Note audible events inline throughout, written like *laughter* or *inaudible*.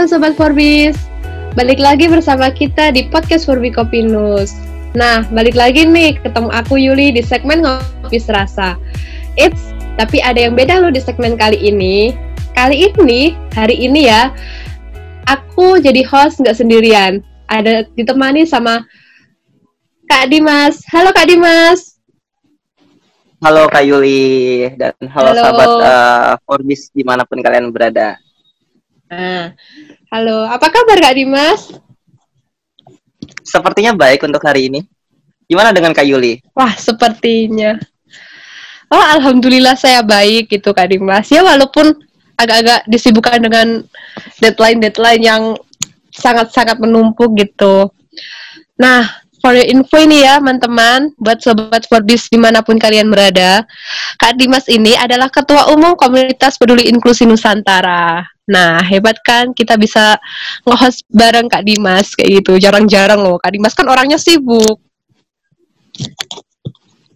Halo Sobat Forbis, balik lagi bersama kita di podcast Forbi Kopinus. Nah, balik lagi nih ketemu aku Yuli di segmen Ngopi Serasa. It's, tapi ada yang beda loh di segmen kali ini. Kali ini, hari ini ya, aku jadi host nggak sendirian. Ada ditemani sama Kak Dimas. Halo Kak Dimas. Halo Kak Yuli dan halo, Halo. sahabat uh, Forbis di mana pun kalian berada. Nah, halo, apa kabar Kak Dimas? Sepertinya baik untuk hari ini. Gimana dengan Kak Yuli? Wah, sepertinya. Oh, alhamdulillah saya baik gitu Kak Dimas. Ya walaupun agak-agak disibukkan dengan deadline-deadline yang sangat-sangat menumpuk gitu. Nah, for your info ini ya teman-teman, buat sobat Forbis di mana pun kalian berada, Kak Dimas ini adalah Ketua Umum Komunitas Peduli Inklusi Nusantara. Nah, hebat kan kita bisa nge-host bareng Kak Dimas kayak gitu. Jarang-jarang loh. Kak Dimas kan orangnya sibuk.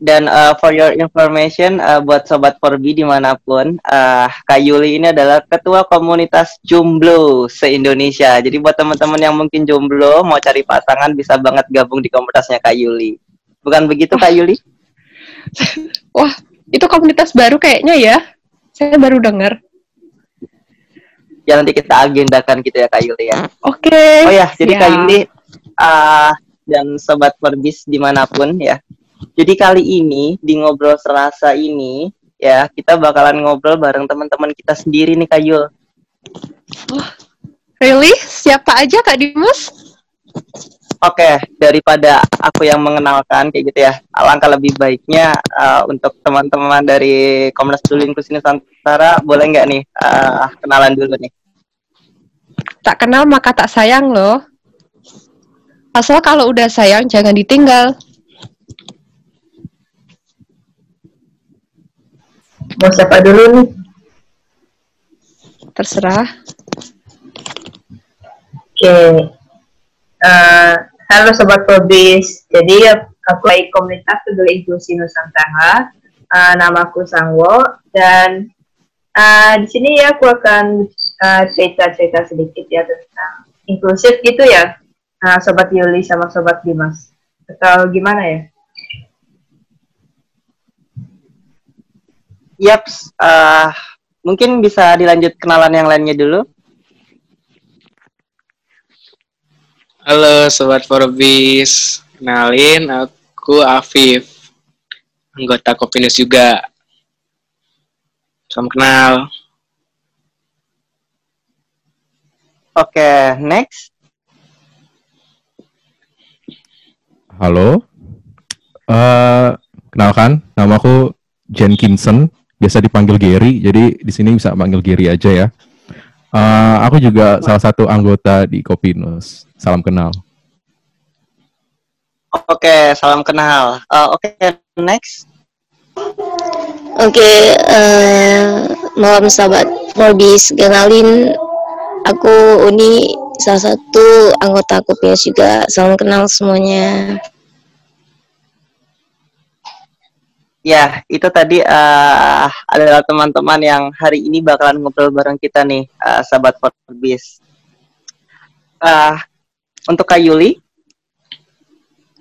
Dan uh, for your information uh, buat sobat Forbi di mana pun, uh, Kak Yuli ini adalah ketua komunitas jomblo se-Indonesia. Jadi buat teman-teman yang mungkin jomblo mau cari pasangan bisa banget gabung di komunitasnya Kak Yuli. Bukan begitu Kak Yuli? *laughs* Wah, itu komunitas baru kayaknya ya. Saya baru dengar. Ya nanti kita agendakan gitu ya Kak Yuli ya. Oke. Oh ya, jadi siap. Kak Yuli uh, dan sobat Forbis di mana pun ya. Jadi kali ini di ngobrol serasa ini ya kita bakalan ngobrol bareng teman-teman kita sendiri nih Kak Yul. Really? Siapa aja Kak Dimas? Oke, daripada aku yang mengenalkan kayak gitu ya, alangkah lebih baiknya uh, untuk teman-teman dari Komnas Peduli Inklusi Nusantara, boleh nggak nih uh, kenalan dulu nih? Tak kenal maka tak sayang loh. Asal kalau udah sayang jangan ditinggal. Mau siapa dulu nih? Terserah. Oke. Eh, halo Sobat Probis. Jadi aku dari komunitas peduli inklusi Nusantara. Eh, namaku Sangwo dan eh, di sini ya aku akan cerita-cerita sedikit ya tentang inklusif gitu ya. eh, Sobat Yuli sama Sobat Dimas. Atau gimana ya? Yaps, uh, mungkin bisa dilanjut kenalan yang lainnya dulu. Halo Sobat Forbis, kenalin aku Afif, anggota Kopinus juga. Salam kenal. Oke, next. Halo, Eh kenalkan, namaku Jenkinson, biasa dipanggil Gary, jadi di sini bisa panggil Gary aja ya. Eh, aku juga salah satu anggota di Kopinus. Salam kenal. Oke, salam kenal. Uh, Oke, next. Oke, eh, malam sahabat Forbis, kenalin aku Uni, salah satu anggota Kopias juga. Salam kenal semuanya. Ya, itu tadi uh, adalah teman-teman yang hari ini bakalan ngobrol bareng kita nih, uh, sahabat Forbis. Uh, untuk Kak Yuli,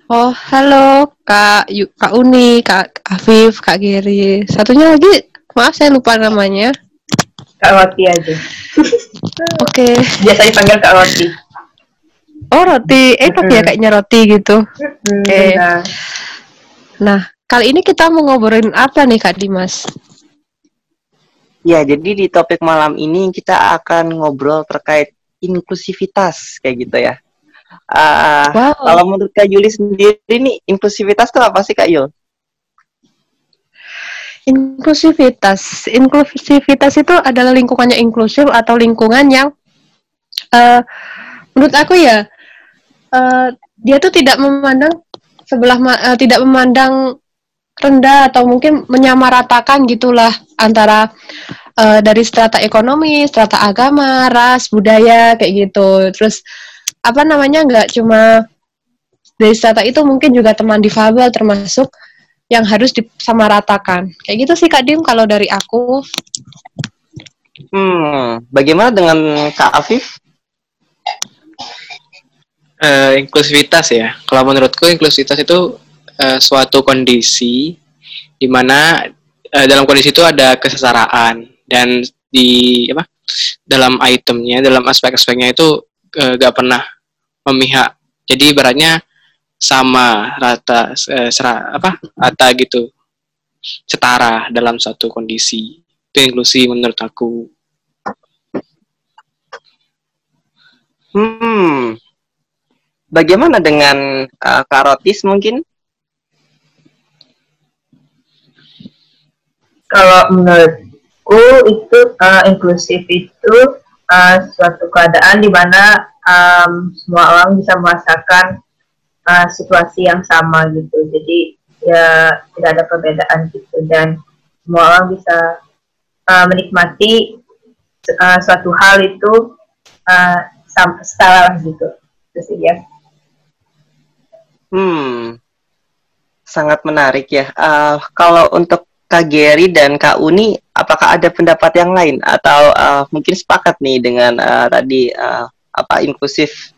Oh, halo Kak Yu, Kak Uni, Kak Afif, Kak Giri. Satunya lagi, maaf saya lupa namanya. Kak Roti aja. *laughs* Oke. Biasa dipanggil Kak Roti. Oh, roti. Eh, tapi ya kayaknya roti gitu. Hmm, Oke. benar. Nah, kali ini kita mau ngobrolin apa nih Kak Dimas? ya jadi di topik malam ini kita akan ngobrol terkait inklusivitas kayak gitu ya. Uh, Wow. Kalau menurut Kak Yuli sendiri nih, inklusivitas itu apa sih Kak Yul? Inklusivitas. Inklusivitas itu adalah lingkungannya inklusif atau lingkungan yang eh menurut aku ya eh dia tuh tidak memandang sebelah eh, tidak memandang rendah atau mungkin menyamaratakan gitulah antara eh, dari strata ekonomi, strata agama, ras, budaya kayak gitu. Terus apa namanya nggak cuma dari strata itu mungkin juga teman difabel termasuk yang harus disamaratakan. Kayak gitu sih Kak Dim kalau dari aku. Hmm, bagaimana dengan Kak Afif? uh, inklusivitas ya. Kalau menurutku inklusivitas itu uh, suatu kondisi di mana uh, dalam kondisi itu ada kesetaraan dan di apa dalam itemnya, dalam aspek-aspeknya itu uh, gak pernah memihak. Jadi ibaratnya sama rata uh, sera, apa rata gitu setara dalam suatu kondisi. Itu inklusi menurut aku. Hmm. Bagaimana dengan uh, karotis mungkin kalau menurutku itu uh, inklusif itu uh, suatu keadaan di mana um, semua orang bisa merasakan uh, situasi yang sama gitu. Jadi ya tidak ada perbedaan gitu. Dan semua orang bisa uh, menikmati uh, suatu hal itu uh, setara gitu. Terus ya. Hmm. Sangat menarik ya. Uh, kalau untuk Kak Geri dan Kak Uni apakah ada pendapat yang lain atau uh, mungkin sepakat nih dengan uh, tadi uh, apa inklusif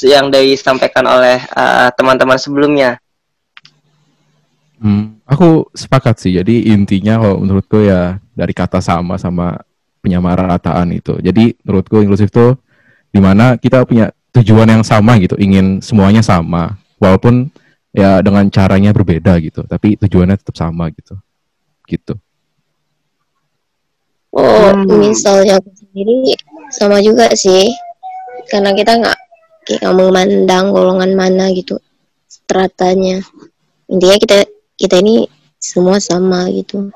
yang disampaikan oleh teman-teman uh, sebelumnya Hmm, aku sepakat sih. Jadi intinya kalau menurutku ya dari kata sama sama penyamarataan itu. Jadi menurutku inklusif itu di mana kita punya tujuan yang sama gitu, ingin semuanya sama, walaupun ya dengan caranya berbeda gitu, tapi tujuannya tetap sama gitu, gitu. Oh, hmm. misalnya aku sendiri sama juga sih, karena kita nggak nggak memandang golongan mana gitu stratanya. Intinya kita kita ini semua sama gitu.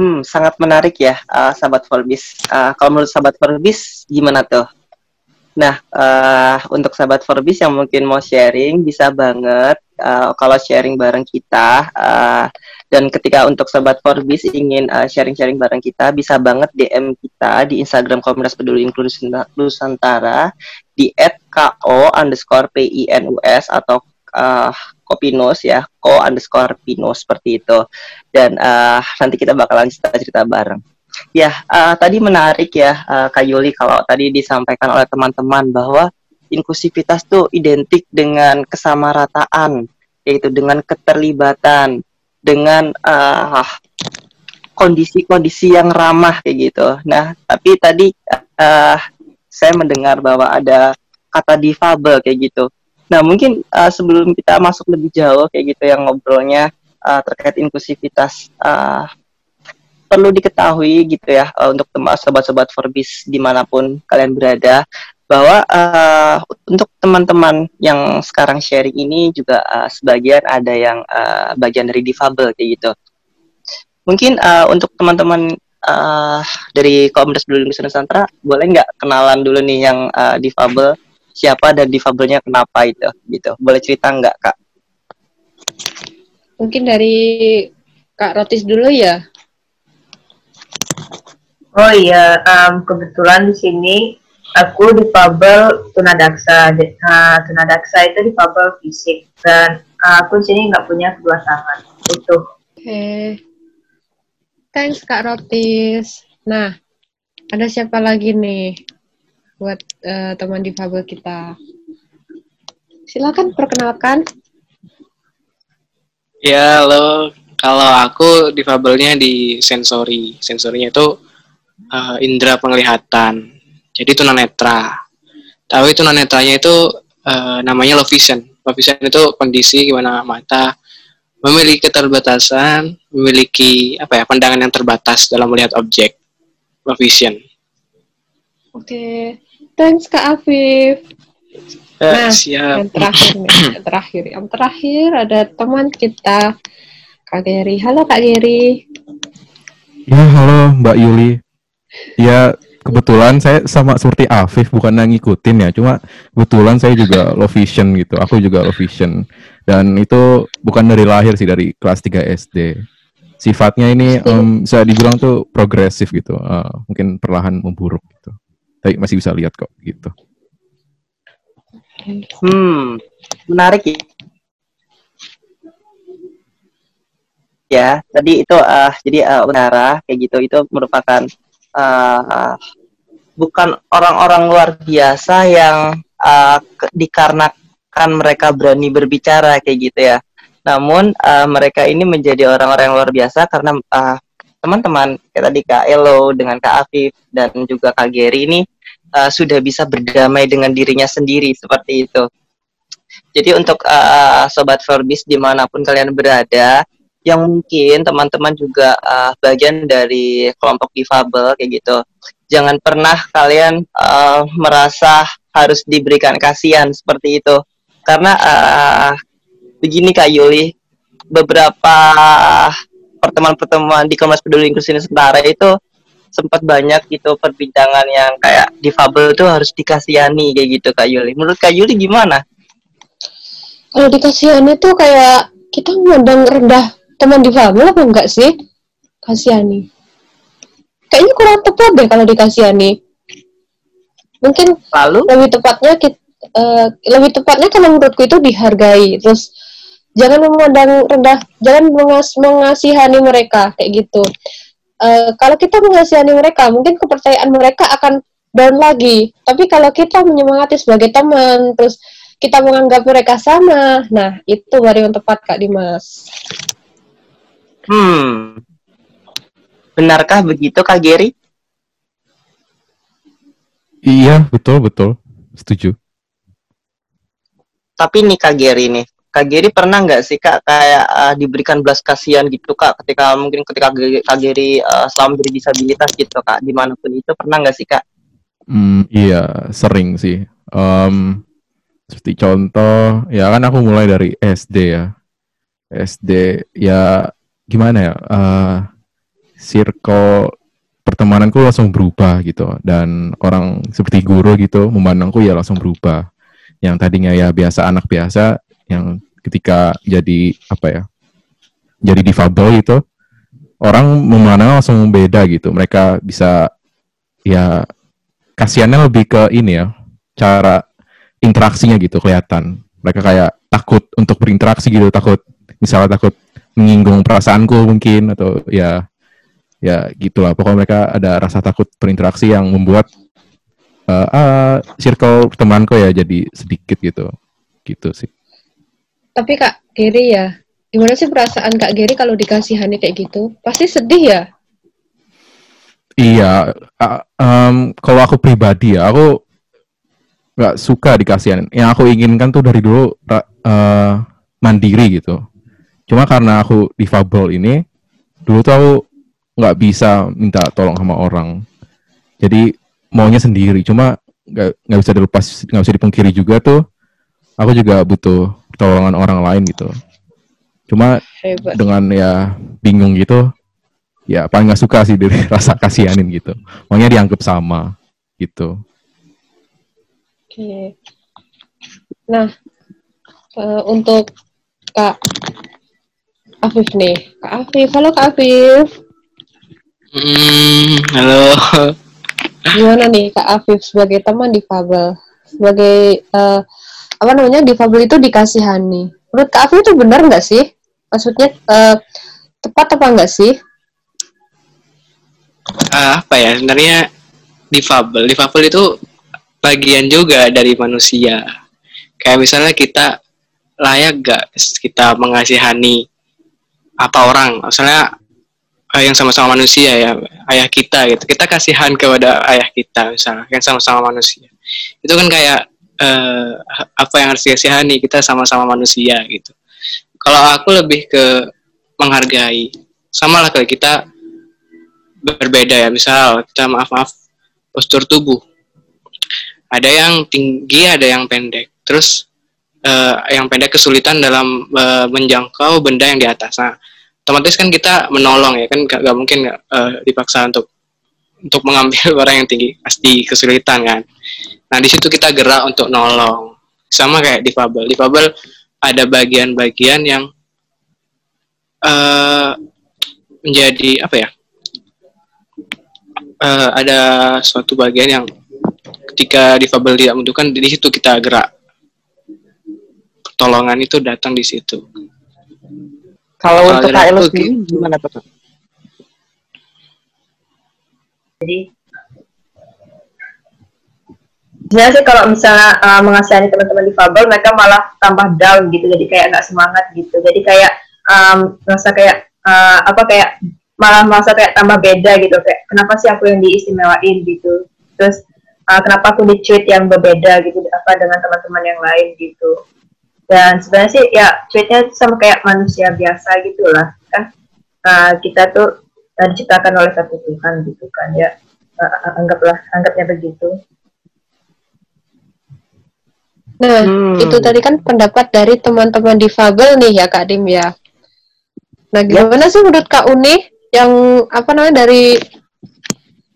Hmm, sangat menarik ya, uh, sahabat Forbis. Uh, kalau menurut sahabat Forbis, gimana tuh? Nah, uh, untuk sahabat Forbis yang mungkin mau sharing, bisa banget uh, kalau sharing bareng kita. Uh, dan ketika untuk sahabat Forbis ingin sharing-sharing uh, bareng kita, bisa banget DM kita di Instagram Komunitas Peduli Inklusi Nusantara di @ko underscore pinus atau uh, Kopinus ya, ko underscore Pinus seperti itu. Dan uh, nanti kita bakalan cerita-cerita bareng. Ya, uh, tadi menarik ya uh, Kak Yuli kalau tadi disampaikan oleh teman-teman bahwa inklusivitas tuh identik dengan kesamarataan, yaitu dengan keterlibatan, dengan uh, kondisi-kondisi yang ramah kayak gitu. Nah, tapi tadi uh, saya mendengar bahwa ada kata difabel kayak gitu. Nah, mungkin uh, sebelum kita masuk lebih jauh kayak gitu yang ngobrolnya uh, terkait inklusivitas uh, perlu diketahui gitu ya uh, untuk sobat-sobat Forbis di mana pun kalian berada bahwa uh, untuk teman-teman yang sekarang sharing ini juga uh, sebagian ada yang uh, bagian dari difabel kayak gitu. Mungkin uh, untuk teman-teman uh, dari Komunitas Peduli Indonesia Nusantara boleh nggak kenalan dulu nih yang uh, difabel? Siapa dan difabelnya kenapa itu gitu. Boleh cerita nggak kak? Mungkin dari kak Rotis dulu ya? Oh iya um, kebetulan di sini aku difabel tunadaksa uh, tunadaksa itu difabel fisik dan uh, aku di sini nggak punya kedua tangan utuh oke okay. thanks kak Rotis nah ada siapa lagi nih buat uh, teman difabel kita. Silakan perkenalkan. Ya, halo. Kalau aku difabelnya di sensori. Sensorinya itu uh, indera penglihatan. Jadi tunanetra. Tapi tunanetranya itu uh, namanya low vision. Low vision itu kondisi gimana mata memiliki keterbatasan, memiliki apa ya pandangan yang terbatas dalam melihat objek. Low vision. Oke. Okay. Thanks Kak Afif. Eh, nah, siap. yang terakhir nih, *clears throat* yang terakhir. Yang terakhir ada teman kita, Kak Geri. Halo Kak Geri. Ya, halo Mbak Yuli. Ya, kebetulan saya sama seperti Afif, bukan yang ngikutin ya. Cuma kebetulan saya juga low vision gitu. Aku juga low vision. Dan itu bukan dari lahir sih, dari kelas 3 SD. Sifatnya ini um, bisa dibilang tuh progresif gitu. Uh, mungkin perlahan memburuk gitu tapi masih bisa lihat kok gitu. Hmm, menarik ya. Ya, tadi itu uh, jadi uh, Unara kayak gitu itu merupakan uh, bukan orang-orang luar biasa yang uh, dikarenakan mereka berani berbicara kayak gitu ya. Namun uh, mereka ini menjadi orang-orang yang luar biasa karena teman-teman kayak tadi Kak Elo dengan Kak Afif dan juga Kak Geri ini uh, sudah bisa berdamai dengan dirinya sendiri seperti itu. Jadi untuk uh, sobat Forbis di mana pun kalian berada, yang mungkin teman-teman juga uh, bagian dari kelompok difabel kayak gitu, jangan pernah kalian uh, merasa harus diberikan kasihan seperti itu, karena uh, begini Kak Yuli, beberapa pertemuan-pertemuan di Komnas Peduli Inklusi Nusantara itu sempat banyak gitu perbincangan yang kayak difabel itu harus dikasihani kayak gitu Kak Yuli. Menurut Kak Yuli gimana? Kalau dikasihani tuh kayak kita memandang rendah teman difabel apa enggak sih? Kasihani. Kayaknya kurang tepat deh kalau dikasihani. Mungkin Lalu lebih tepatnya kita, lebih tepatnya kalau menurutku itu dihargai. Terus jangan memandang rendah, jangan mengas mengasihani mereka kayak gitu. Eh, kalau kita mengasihani mereka, mungkin kepercayaan mereka akan down lagi. Tapi kalau kita menyemangati sebagai teman, terus kita menganggap mereka sama, nah itu baru yang tepat Kak Dimas. Hmm. Benarkah begitu Kak Geri? Iya, betul, betul. Setuju. Tapi nih Kak Geri nih, Kak Geri pernah nggak sih Kak kayak uh, diberikan belas kasihan gitu Kak ketika mungkin ketika Kak Geri uh, selama berdisabilitas gitu Kak di mana pun itu pernah nggak sih Kak? Hmm, iya, sering sih. Em, seperti contoh, ya kan aku mulai dari SD ya. SD, ya gimana ya? eh circle pertemananku langsung berubah gitu. Dan orang seperti guru gitu memandangku ya langsung berubah. Yang tadinya ya biasa anak biasa, yang ketika jadi apa ya? Jadi difabel gitu, orang memandang langsung beda gitu. Mereka bisa ya kasihannya lebih ke ini ya cara interaksinya gitu kelihatan mereka kayak takut untuk berinteraksi gitu takut misalnya takut menyinggung perasaanku mungkin atau ya ya gitulah pokoknya mereka ada rasa takut berinteraksi yang membuat eh ah, circle temanku ya jadi sedikit gitu gitu sih Tapi Kak Geri ya, gimana sih perasaan Kak Geri kalau dikasihani kayak gitu? Pasti sedih ya? Iya, a- em, kalau aku pribadi ya, aku nggak suka dikasihin. Yang aku inginkan tuh dari dulu eh, mandiri gitu. Cuma karena aku difabel ini, dulu tuh aku nggak bisa minta tolong sama orang. Jadi maunya sendiri. Cuma nggak nggak bisa dilepas, nggak bisa dipungkiri juga tuh. Aku juga butuh pertolongan orang lain gitu. Cuma Hebat. dengan ya bingung gitu ya paling nggak suka sih dari *laughs* rasa kasihanin gitu maunya dianggap sama gitu Oke. Nah, eh, untuk Kak Afif nih. Kak Afif, halo Kak Afif. Hmm, halo. Gimana nih Kak Afif sebagai teman difabel? Sebagai eh, apa namanya difabel itu dikasihani. Menurut Kak Afif itu benar nggak sih? Maksudnya eh, tepat apa nggak sih? Ah, apa ya sebenarnya difabel. Difabel itu bagian juga dari manusia. Kayak misalnya kita layak gak kita mengasihani apa orang, misalnya eh, yang sama-sama manusia ya, ayah kita gitu. Kita kasihan kepada ayah kita misalnya, yang sama-sama manusia. Itu kan kayak eh, apa yang harus dikasihani, kita sama-sama manusia gitu. Kalau aku lebih ke menghargai, sama lah kayak kita berbeda ya misal kita maaf maaf postur tubuh ada yang tinggi ada yang pendek terus eh, yang pendek kesulitan dalam eh, menjangkau benda yang di atas. Nah otomatis kan kita menolong ya kan gak, gak mungkin eh, dipaksa untuk untuk mengambil *laughs* orang yang tinggi. Pasti kesulitan kan. Nah di situ kita gerak untuk nolong. Sama kayak difabel difabel ada bagian-bagian yang eh menjadi apa ya? Eh, ada suatu bagian yang ketika difabel tidak membutuhkan di situ kita gerak pertolongan itu datang di situ Kalau untuk Kak Elo sendiri gimana tuh? Kak? Jadi Sebenarnya sih kalau misalnya uh, mengasihani teman-teman difabel, mereka malah tambah down gitu, jadi kayak nggak semangat gitu. Jadi kayak um, merasa kayak uh, apa kayak malah merasa kayak tambah beda gitu, kayak kenapa sih aku yang diistimewain gitu. Terus uh, kenapa aku di treat yang berbeda gitu apa dengan teman-teman yang lain gitu. Dan sebenarnya sih ya treatnya sama kayak manusia biasa gitu lah kan. Uh, kita tuh uh, diciptakan oleh satu Tuhan gitu kan ya. Uh, anggaplah anggapnya begitu. Nah, Hmm. itu tadi kan pendapat dari teman-teman difabel nih ya Kak Dim ya. Nah, gimana sih menurut Kak Uni yang apa namanya dari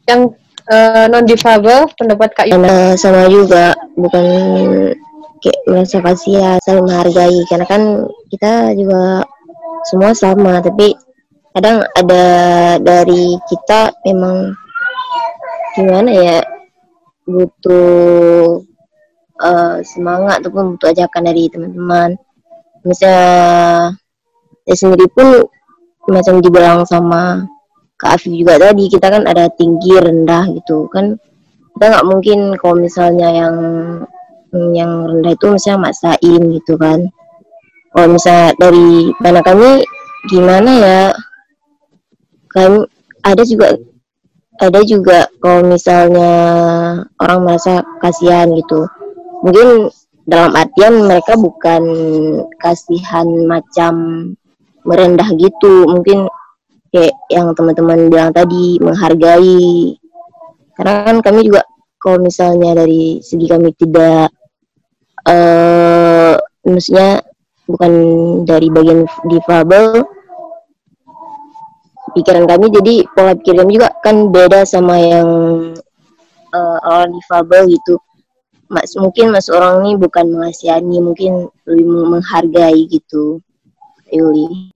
yang non difabel pendapat Kak Uni? karena sama juga bukan kayak merasa kasihan saling menghargai. Karena kan kita juga semua sama tapi kadang ada dari kita memang gimana ya butuh eh, semangat ataupun butuh ajakan dari teman-teman. Misalnya saya sendiri pun macam dibilang sama Kak Afif juga tadi kita kan ada tinggi rendah gitu kan. Kita nggak mungkin kalau misalnya yang yang rendah itu misalnya maksain gitu kan. Kalau misalnya dari mana kami gimana ya? Kan ada juga ada juga kalau misalnya orang merasa kasihan gitu. Mungkin dalam artian mereka bukan kasihan macam merendah gitu. Mungkin kayak yang teman-teman bilang tadi menghargai. Karena kan kami juga kalau misalnya dari segi kami tidak eh maksudnya bukan dari bagian difabel. Pikiran kami jadi pola pikir kami juga kan beda sama yang eh, orang difabel gitu. Mas mungkin mas orang ini bukan mengasihani mungkin lebih menghargai gitu Yuli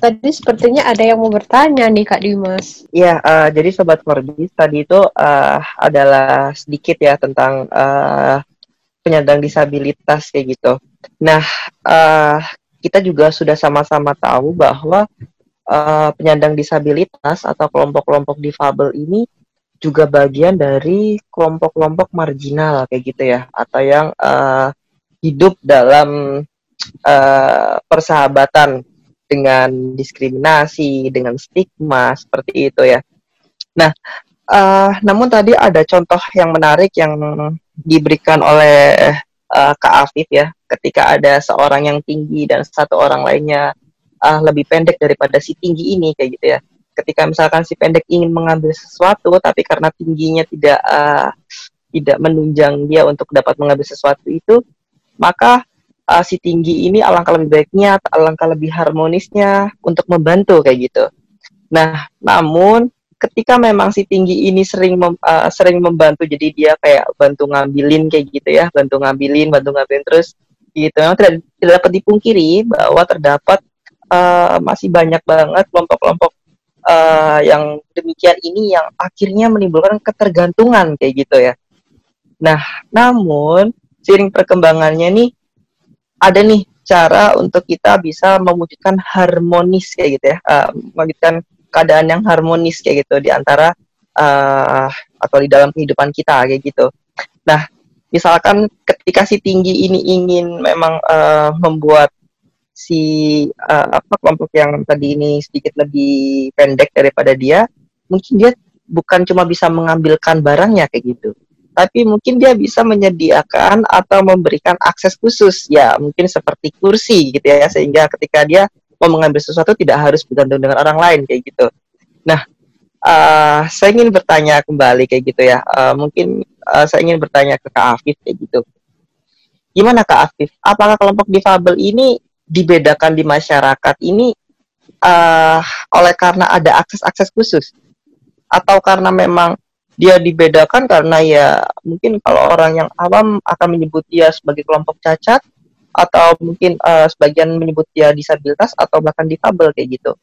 Tadi sepertinya ada yang mau bertanya nih Kak Dimas. Ya, eh, jadi sobat Forbis tadi itu eh, adalah sedikit ya tentang eh, penyandang disabilitas kayak gitu. Nah, eh, kita juga sudah sama-sama tahu bahwa eh, penyandang disabilitas atau kelompok-kelompok difabel ini juga bagian dari kelompok-kelompok marginal kayak gitu ya, atau yang eh, hidup dalam eh, persahabatan dengan diskriminasi, dengan stigma seperti itu ya. Nah, eh, namun tadi ada contoh yang menarik yang diberikan oleh eh, Kak Afif ya, ketika ada seorang yang tinggi dan satu orang lainnya eh, lebih pendek daripada si tinggi ini kayak gitu ya. Ketika misalkan si pendek ingin mengambil sesuatu, tapi karena tingginya tidak eh, tidak menunjang dia untuk dapat mengambil sesuatu itu, maka uh, si tinggi ini alangkah lebih baiknya, alangkah lebih harmonisnya untuk membantu kayak gitu. Nah, namun ketika memang si tinggi ini sering mem, uh, sering membantu, jadi dia kayak bantu ngambilin kayak gitu ya, bantu ngambilin, bantu ngambilin terus gitu. Memang tidak tidak dapat dipungkiri bahwa terdapat uh, masih banyak banget kelompok-kelompok uh, yang demikian ini yang akhirnya menimbulkan ketergantungan kayak gitu ya. Nah, namun seiring perkembangannya nih ada nih cara untuk kita bisa mewujudkan harmonis kayak gitu ya, uh, mewujudkan keadaan yang harmonis kayak gitu di antara uh, atau di dalam kehidupan kita kayak gitu. Nah, misalkan ketika si tinggi ini ingin memang uh, membuat si uh, apa kelompok yang tadi ini sedikit lebih pendek daripada dia, mungkin dia bukan cuma bisa mengambilkan barangnya kayak gitu, tapi mungkin dia bisa menyediakan atau memberikan akses khusus. Ya mungkin seperti kursi gitu ya sehingga ketika dia mau mengambil sesuatu tidak harus bergantung dengan orang lain kayak gitu. Nah uh, saya ingin bertanya kembali kayak gitu ya. Uh, mungkin uh, saya ingin bertanya ke Kak Afif kayak gitu. Gimana Kak Afif? Apakah kelompok difabel ini dibedakan di masyarakat ini uh, oleh karena ada akses-akses khusus? Atau karena memang dia dibedakan karena ya mungkin kalau orang yang awam akan menyebut dia sebagai kelompok cacat atau mungkin uh, sebagian menyebut dia disabilitas atau bahkan difabel kayak gitu.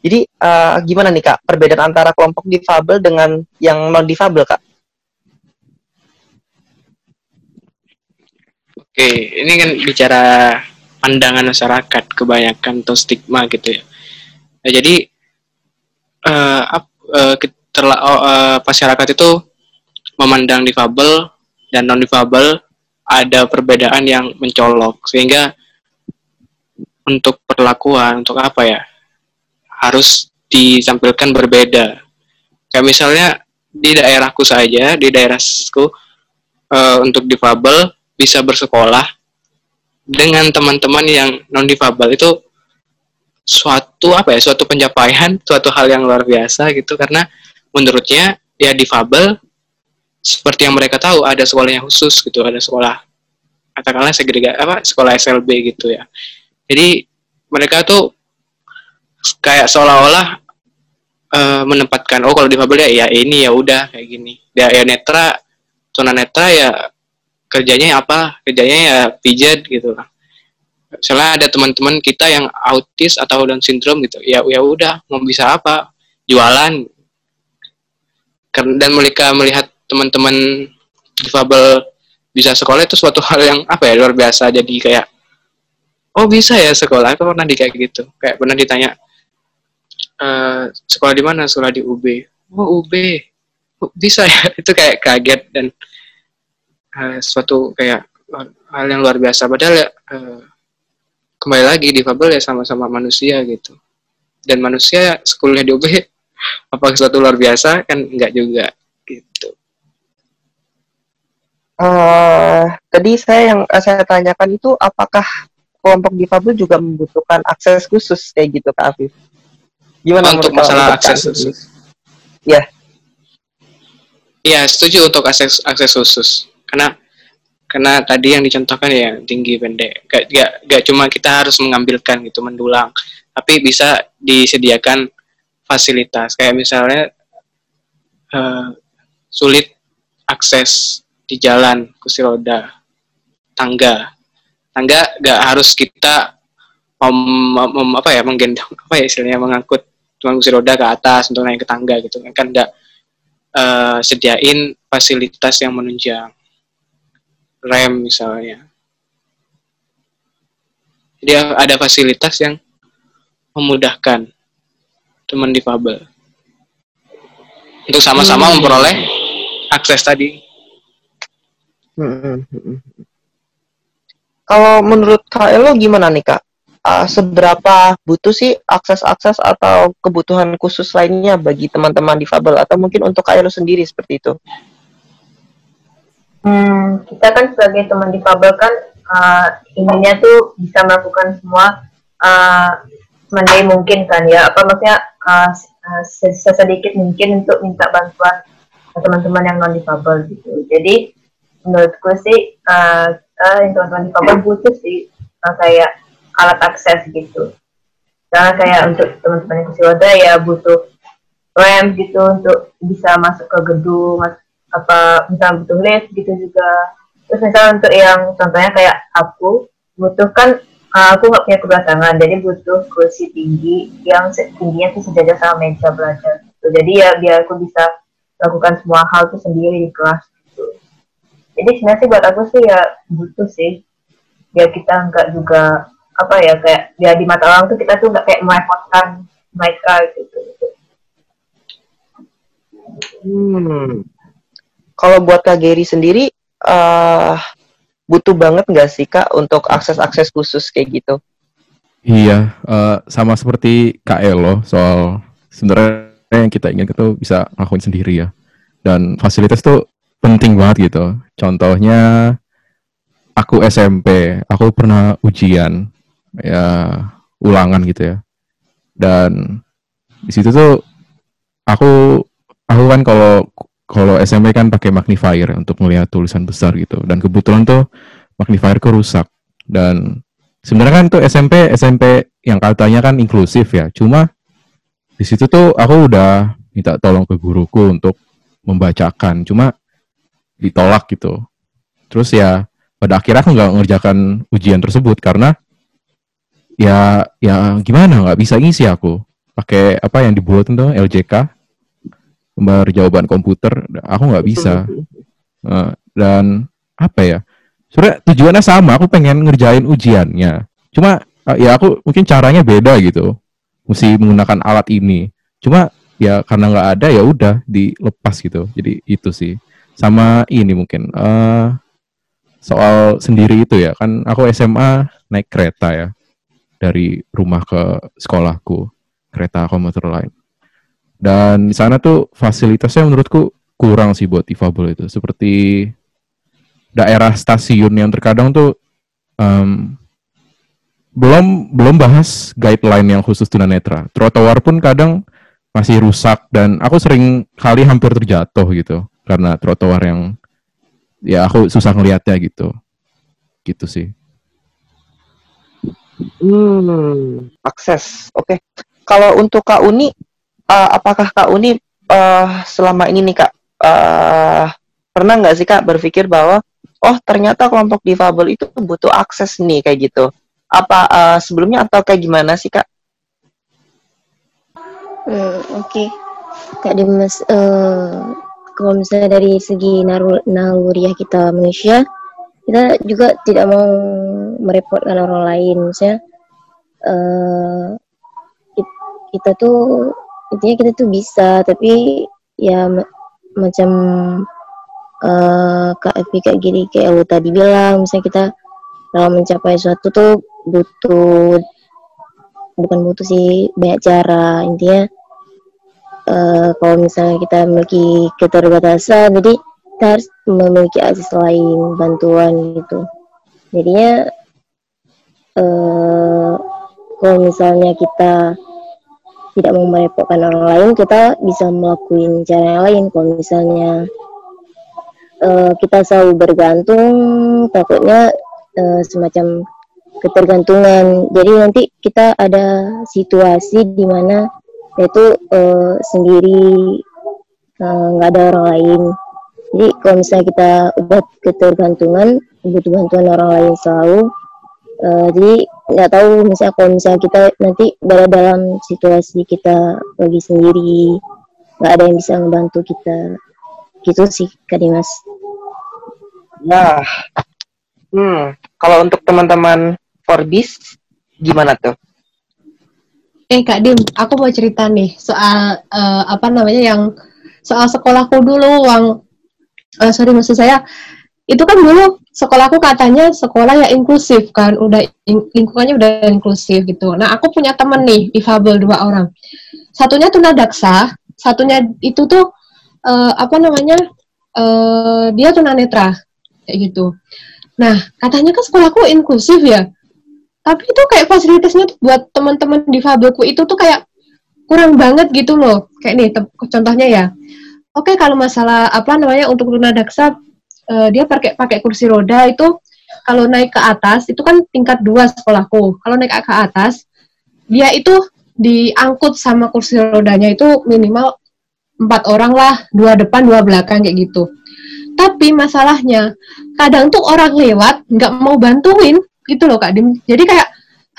Jadi uh, gimana nih kak perbedaan antara kelompok difabel dengan yang non difabel kak? Oke, ini kan bicara pandangan masyarakat kebanyakan atau stigma gitu ya. Nah, jadi uh, uh, terla, uh, masyarakat itu memandang difabel dan non difabel ada perbedaan yang mencolok. Sehingga untuk perlakuan untuk apa ya harus ditampilkan berbeda. Kayak misalnya di daerahku saja di daerahku uh, untuk difabel bisa bersekolah dengan teman-teman yang non difabel itu suatu apa ya suatu pencapaian suatu hal yang luar biasa gitu. Karena menurutnya ya difabel seperti yang mereka tahu ada sekolah yang khusus gitu ada sekolah katakanlah segregasi apa sekolah SLB gitu ya. Jadi mereka tuh kayak seolah-olah uh, menempatkan oh kalau difabel ya ya ini ya udah kayak gini. Ya ya netra tuna netra ya kerjanya apa kerjanya ya pijat gitu. Lah misalnya ada teman-teman kita yang autis atau down syndrome gitu ya ya udah mau bisa apa jualan dan mereka melihat teman-teman difabel bisa sekolah itu suatu hal yang apa ya luar biasa. Jadi kayak oh bisa ya sekolah aku pernah di kayak gitu. Kayak pernah ditanya e, sekolah di mana? Sekolah di UB oh UB oh, bisa ya? *laughs* Itu kayak kaget dan uh, suatu kayak hal yang luar biasa. Padahal uh, kembali lagi difabel ya sama-sama manusia gitu. Dan manusia sekolah di UB apakah suatu luar biasa kan enggak juga gitu uh, tadi saya yang uh, saya tanyakan itu apakah kelompok difabel juga membutuhkan akses khusus kayak gitu Kak Afif? Gimana untuk masalah akses khusus? Ya. Iya, setuju untuk akses akses khusus. Karena karena tadi yang dicontohkan ya tinggi pendek. Gak, gak, gak cuma kita harus mengambilkan gitu mendulang, tapi bisa disediakan fasilitas. Kayak misalnya uh, sulit akses di jalan kursi roda tangga. Tangga gak harus kita mem, mem, apa ya menggendong apa ya istilahnya mengangkut cuma kursi roda ke atas untuk naik ke tangga gitu kan. Enggak uh, sediain fasilitas yang menunjang. Rem misalnya. Jadi ada fasilitas yang memudahkan teman difabel untuk sama-sama hmm. memperoleh akses tadi Hmm, hmm, hmm. Kalau menurut Kak Elo gimana nih Kak? Uh, seberapa butuh sih akses-akses atau kebutuhan khusus lainnya bagi teman-teman difabel atau mungkin untuk Kak Elo sendiri seperti itu? Hmm, kita kan sebagai teman difabel kan uh, inginnya tuh bisa melakukan semua uh, mandai mungkin kan ya apa maksudnya uh, sesedikit mungkin untuk minta bantuan teman-teman yang non difabel gitu. Jadi menurutku sih uh, uh, teman-teman di kampung butuh sih uh, kayak alat akses gitu karena kayak untuk teman-teman yang kursi ya butuh ramp gitu untuk bisa masuk ke gedung apa misalnya butuh lift gitu juga terus misalnya untuk yang contohnya kayak aku butuh kan uh, aku nggak punya kedua tangan jadi butuh kursi tinggi yang tingginya tuh sejajar sama meja belajar gitu. jadi ya biar aku bisa lakukan semua hal tuh sendiri di kelas jadi sebenarnya sih buat aku sih ya butuh sih biar kita nggak juga apa ya kayak biar di mata orang tuh kita tuh nggak kayak merepotkan mereka gitu, Hmm. Kalau buat Kak Gary sendiri, uh, butuh banget nggak sih Kak untuk akses-akses khusus kayak gitu? Iya, uh, sama seperti Kak Elo soal sebenarnya yang kita ingin itu bisa ngelakuin sendiri ya. Dan fasilitas tuh penting banget gitu. Contohnya aku SMP, aku pernah ujian ya ulangan gitu ya. Dan di situ tuh aku aku kan kalau kalau SMP kan pakai magnifier untuk melihat tulisan besar gitu. Dan kebetulan tuh magnifierku rusak. Dan sebenarnya kan tuh SMP SMP yang katanya kan inklusif ya. Cuma di situ tuh aku udah minta tolong ke guruku untuk membacakan. Cuma ditolak gitu. Terus ya pada akhirnya aku nggak mengerjakan ujian tersebut karena ya ya gimana nggak bisa ngisi aku pakai apa yang dibuat itu LJK gambar jawaban komputer aku nggak bisa. uh, dan apa ya? Sebenarnya tujuannya sama aku pengen ngerjain ujiannya. Cuma uh, ya aku mungkin caranya beda gitu. Mesti menggunakan alat ini. Cuma ya karena nggak ada ya udah dilepas gitu. Jadi itu sih. Sama ini mungkin eh soal sendiri itu ya. Kan aku SMA naik kereta ya. Dari rumah ke sekolahku. Kereta komuter lain dan di sana tuh fasilitasnya menurutku kurang sih buat difabel itu seperti daerah stasiun yang terkadang tuh em, belum belum bahas guideline yang khusus tunanetra trotoar pun kadang masih rusak dan aku sering kali hampir terjatuh gitu karena trotoar yang ya aku susah ngelihatnya gitu gitu sih Hmm, akses. Oke. Kalau untuk Kak Uni, eh, apakah Kak Uni eh, selama ini nih Kak eh, pernah nggak sih Kak berpikir bahwa oh ternyata kelompok difabel itu butuh akses nih kayak gitu? Apa eh, sebelumnya atau kayak gimana sih Kak? Hmm, Oke, Kak Dimas, eh, kalau misalnya dari segi naluriah kita manusia, kita juga tidak mau merepotkan orang lain. Misalnya, kit- kita tuh intinya kita tuh bisa, tapi ya ma- macam eh, Kak Evi kayak gini kayak Awu tadi bilang, misalnya kita dalam mencapai suatu tuh butuh bukan butuh sih banyak cara. Intinya eh, kalau misalnya kita memiliki keterbatasan jadi kita harus memiliki akses lain bantuan gitu. Jadinya eh, kalau misalnya kita tidak mau merepotkan orang lain kita bisa melakukan cara yang lain. Kalau misalnya eh, kita selalu bergantung takutnya eh, semacam ketergantungan. Jadi nanti kita ada situasi di mana yaitu eh, sendiri nggak ada orang lain. Jadi kalau misalnya kita buat ketergantungan butuh bantuan orang lain selalu eh, jadi nggak tahu misalnya kalau misalnya kita nanti berada dalam situasi kita lagi sendiri nggak ada yang bisa membantu kita. Gitu sih kak Dimas. Nah, hmm, kalau untuk teman-teman Forbis gimana tuh? Eh Kak Dim, aku mau cerita nih soal eh, apa namanya yang soal sekolahku dulu, uang eh, sorry maksud saya itu kan dulu sekolahku katanya sekolah yang inklusif kan, udah in- lingkungannya udah inklusif gitu. Nah aku punya temen nih difabel dua orang, satunya tunadaksa, satunya itu tuh eh, apa namanya eh, dia tunanetra kayak gitu. Nah katanya kan sekolahku inklusif ya, tapi itu kayak fasilitasnya tuh buat teman-teman difabelku itu tuh kayak kurang banget gitu loh kayak nih contohnya ya oke kalau masalah apa namanya untuk tunadaksa eh, dia pakai pakai kursi roda itu kalau naik ke atas itu kan tingkat dua sekolahku. Kalau naik ke atas dia itu diangkut sama kursi rodanya itu minimal empat orang lah dua depan dua belakang kayak gitu. Tapi masalahnya kadang tuh orang lewat nggak mau bantuin gitu loh kak Dim. Jadi kayak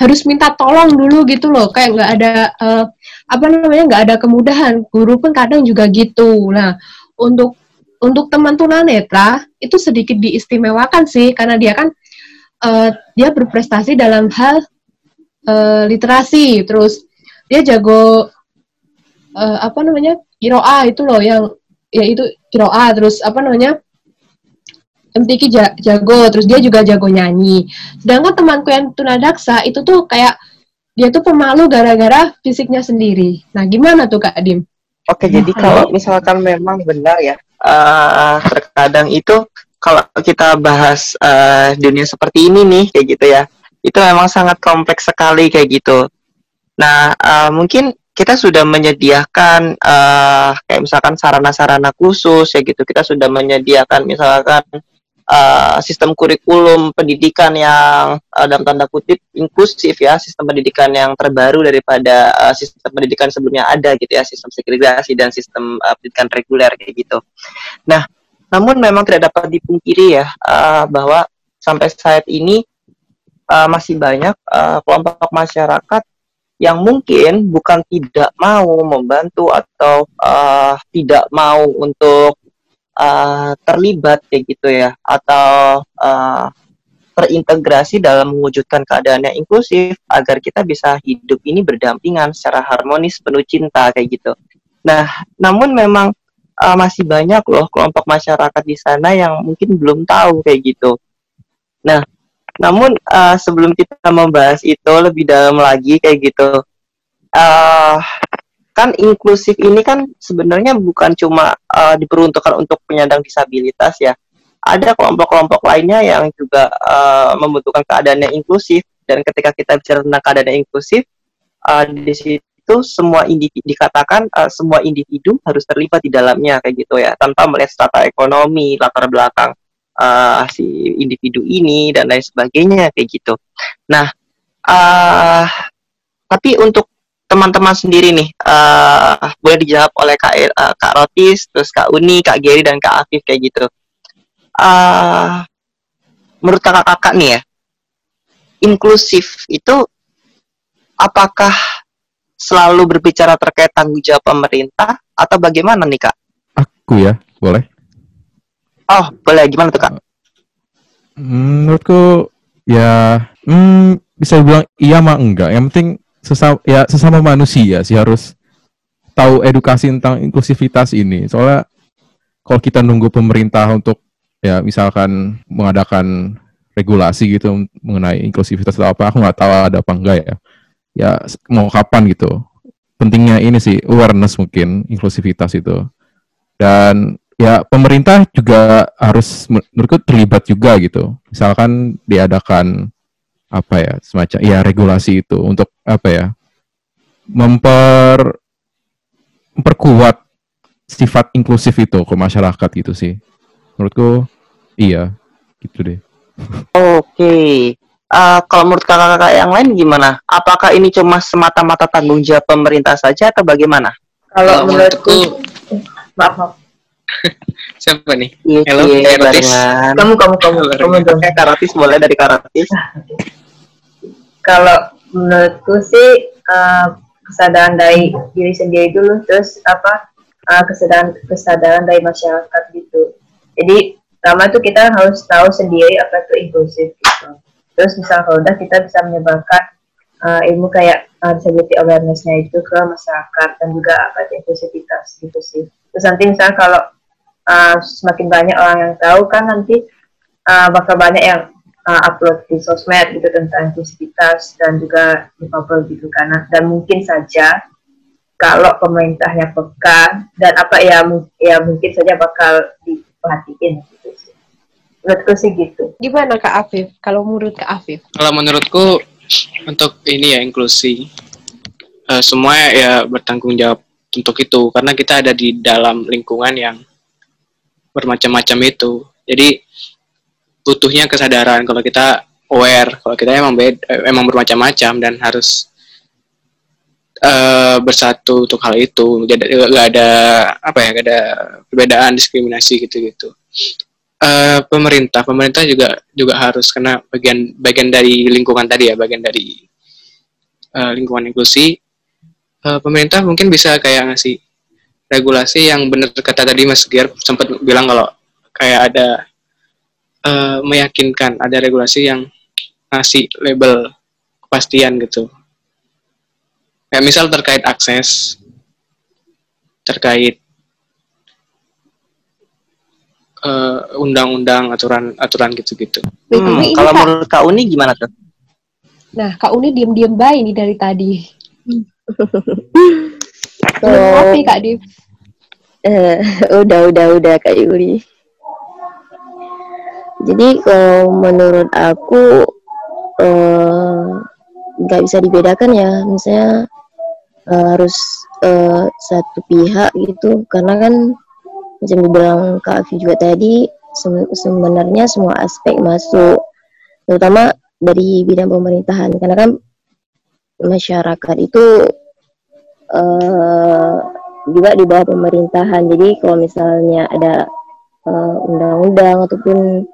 harus minta tolong dulu gitu loh kayak nggak ada eh, apa namanya nggak ada kemudahan. Guru pun kadang juga gitu. Nah untuk untuk teman tunanetra itu sedikit diistimewakan sih karena dia kan eh, dia berprestasi dalam hal eh, literasi. Terus dia jago eh, apa namanya kiroa itu loh yang ya itu kiroa terus apa namanya MTQ ja- jago terus dia juga jago nyanyi. Sedangkan temanku yang tunadaksa itu tuh kayak dia tuh pemalu gara-gara fisiknya sendiri. Nah gimana tuh kak Dim? Oke, jadi kalau misalkan memang benar ya, eh, terkadang itu kalau kita bahas eh, dunia seperti ini nih, kayak gitu ya, itu memang sangat kompleks sekali kayak gitu. Nah, eh, mungkin kita sudah menyediakan eh, kayak misalkan sarana-sarana khusus ya gitu, kita sudah menyediakan misalkan eh, sistem kurikulum pendidikan yang eh, dalam tanda kutip inklusif ya, sistem pendidikan yang terbaru daripada eh, sistem pendidikan sebelumnya ada gitu ya, sistem segregasi dan sistem eh, pendidikan reguler kayak gitu. Nah, namun memang tidak dapat dipungkiri ya eh, bahwa sampai saat ini eh, masih banyak eh, kelompok masyarakat yang mungkin bukan tidak mau membantu atau eh, tidak mau untuk eh, terlibat kayak gitu ya atau eh, terintegrasi dalam mewujudkan keadaan yang inklusif agar kita bisa hidup ini berdampingan secara harmonis penuh cinta kayak gitu. Nah, namun memang uh, masih banyak loh kelompok masyarakat di sana yang mungkin belum tahu kayak gitu. Nah, namun uh, sebelum kita membahas itu lebih dalam lagi kayak gitu, uh, kan inklusif ini kan sebenarnya bukan cuma uh, diperuntukkan untuk penyandang disabilitas ya. Ada kelompok-kelompok lainnya yang juga uh, membutuhkan keadaan yang inklusif dan ketika kita bicara tentang keadaan yang inklusif uh, di situ semua individu dikatakan uh, semua individu harus terlibat di dalamnya kayak gitu ya tanpa melihat strata ekonomi latar belakang uh, si individu ini dan lain sebagainya kayak gitu. Nah, uh, tapi untuk teman-teman sendiri nih uh, boleh dijawab oleh Kak uh, Kak Rotis, terus Kak Uni, Kak Geri dan Kak Afif kayak gitu. Uh, menurut kakak-kakak nih ya, inklusif itu apakah selalu berbicara terkait tanggung jawab pemerintah atau bagaimana nih kak? Aku ya, boleh. Oh, boleh. Gimana tuh kak? Menurutku ya, hmm, bisa bilang iya mah enggak. Yang penting sesama ya sesama manusia sih harus tahu edukasi tentang inklusivitas ini. Soalnya kalau kita nunggu pemerintah untuk ya misalkan mengadakan regulasi gitu mengenai inklusivitas atau apa, aku nggak tahu ada apa enggak ya. Ya mau kapan gitu. Pentingnya ini sih awareness mungkin inklusivitas itu. Dan ya pemerintah juga harus menurutku terlibat juga gitu. Misalkan diadakan apa ya semacam ya regulasi itu untuk apa ya memper memperkuat sifat inklusif itu ke masyarakat gitu sih. Menurutku iya gitu deh. Oke. Okay. uh, kalau menurut kakak-kakak yang lain gimana? Apakah ini cuma semata-mata tanggung jawab pemerintah saja atau bagaimana? Kalau menurutku maaf maaf. *laughs* Siapa nih? Iya, Halo, iya, kamu kamu kamu. Kamu dong eh, Karatis boleh dari Karatis kalau menurutku sih uh, kesadaran dari diri sendiri dulu terus apa uh, kesadaran kesadaran dari masyarakat gitu. Jadi pertama tuh kita harus tahu sendiri apa itu inklusif gitu. Terus misal kalau udah kita bisa menyebarkan uh, ilmu kayak uh, disability awarenessnya itu ke masyarakat dan juga apa itu inklusivitas gitu sih. Terus nanti misal kalau uh, semakin banyak orang yang tahu kan nanti uh, bakal banyak yang uh, upload di sosmed gitu tentang inklusivitas dan juga difabel gitu karena dan mungkin saja kalau pemerintahnya peka dan apa ya ya mungkin saja bakal diperhatiin gitu sih. Menurutku sih gitu. Gimana Kak Afif? Kalau menurut Kak Afif? Kalau menurutku untuk ini ya inklusi uh, semua ya bertanggung jawab untuk itu karena kita ada di dalam lingkungan yang bermacam-macam itu. Jadi butuhnya kesadaran. Kalau kita aware kalau kita emang bed, emang bermacam-macam dan harus uh, bersatu untuk hal itu. Jadi gak ada apa ya gak ada perbedaan diskriminasi gitu-gitu. Uh, pemerintah pemerintah juga juga harus kena bagian bagian dari lingkungan tadi ya bagian dari uh, lingkungan inklusi. Uh, pemerintah mungkin bisa kayak ngasih regulasi yang benar kata tadi Mas Gier sempat bilang kalau kayak ada uh, meyakinkan ada regulasi yang ngasih label kepastian gitu. Kayak misal terkait akses, terkait eh, undang-undang, aturan-aturan gitu-gitu. Hmm, kalau menurut Kak Uni gimana tuh? Nah, Kak Uni diem-diem baik nih dari tadi. *laughs* Oh, Kak Div. Uh, udah, udah, udah Kak Yuli. Jadi kalau menurut aku eh, nggak uh, bisa dibedakan ya, misalnya uh, harus uh, satu pihak gitu, karena kan macam dibilang Kak Afi juga tadi sebenarnya semua aspek masuk, terutama dari bidang pemerintahan, karena kan masyarakat itu uh, juga di bawah pemerintahan. Jadi kalau misalnya ada undang-undang uh, ataupun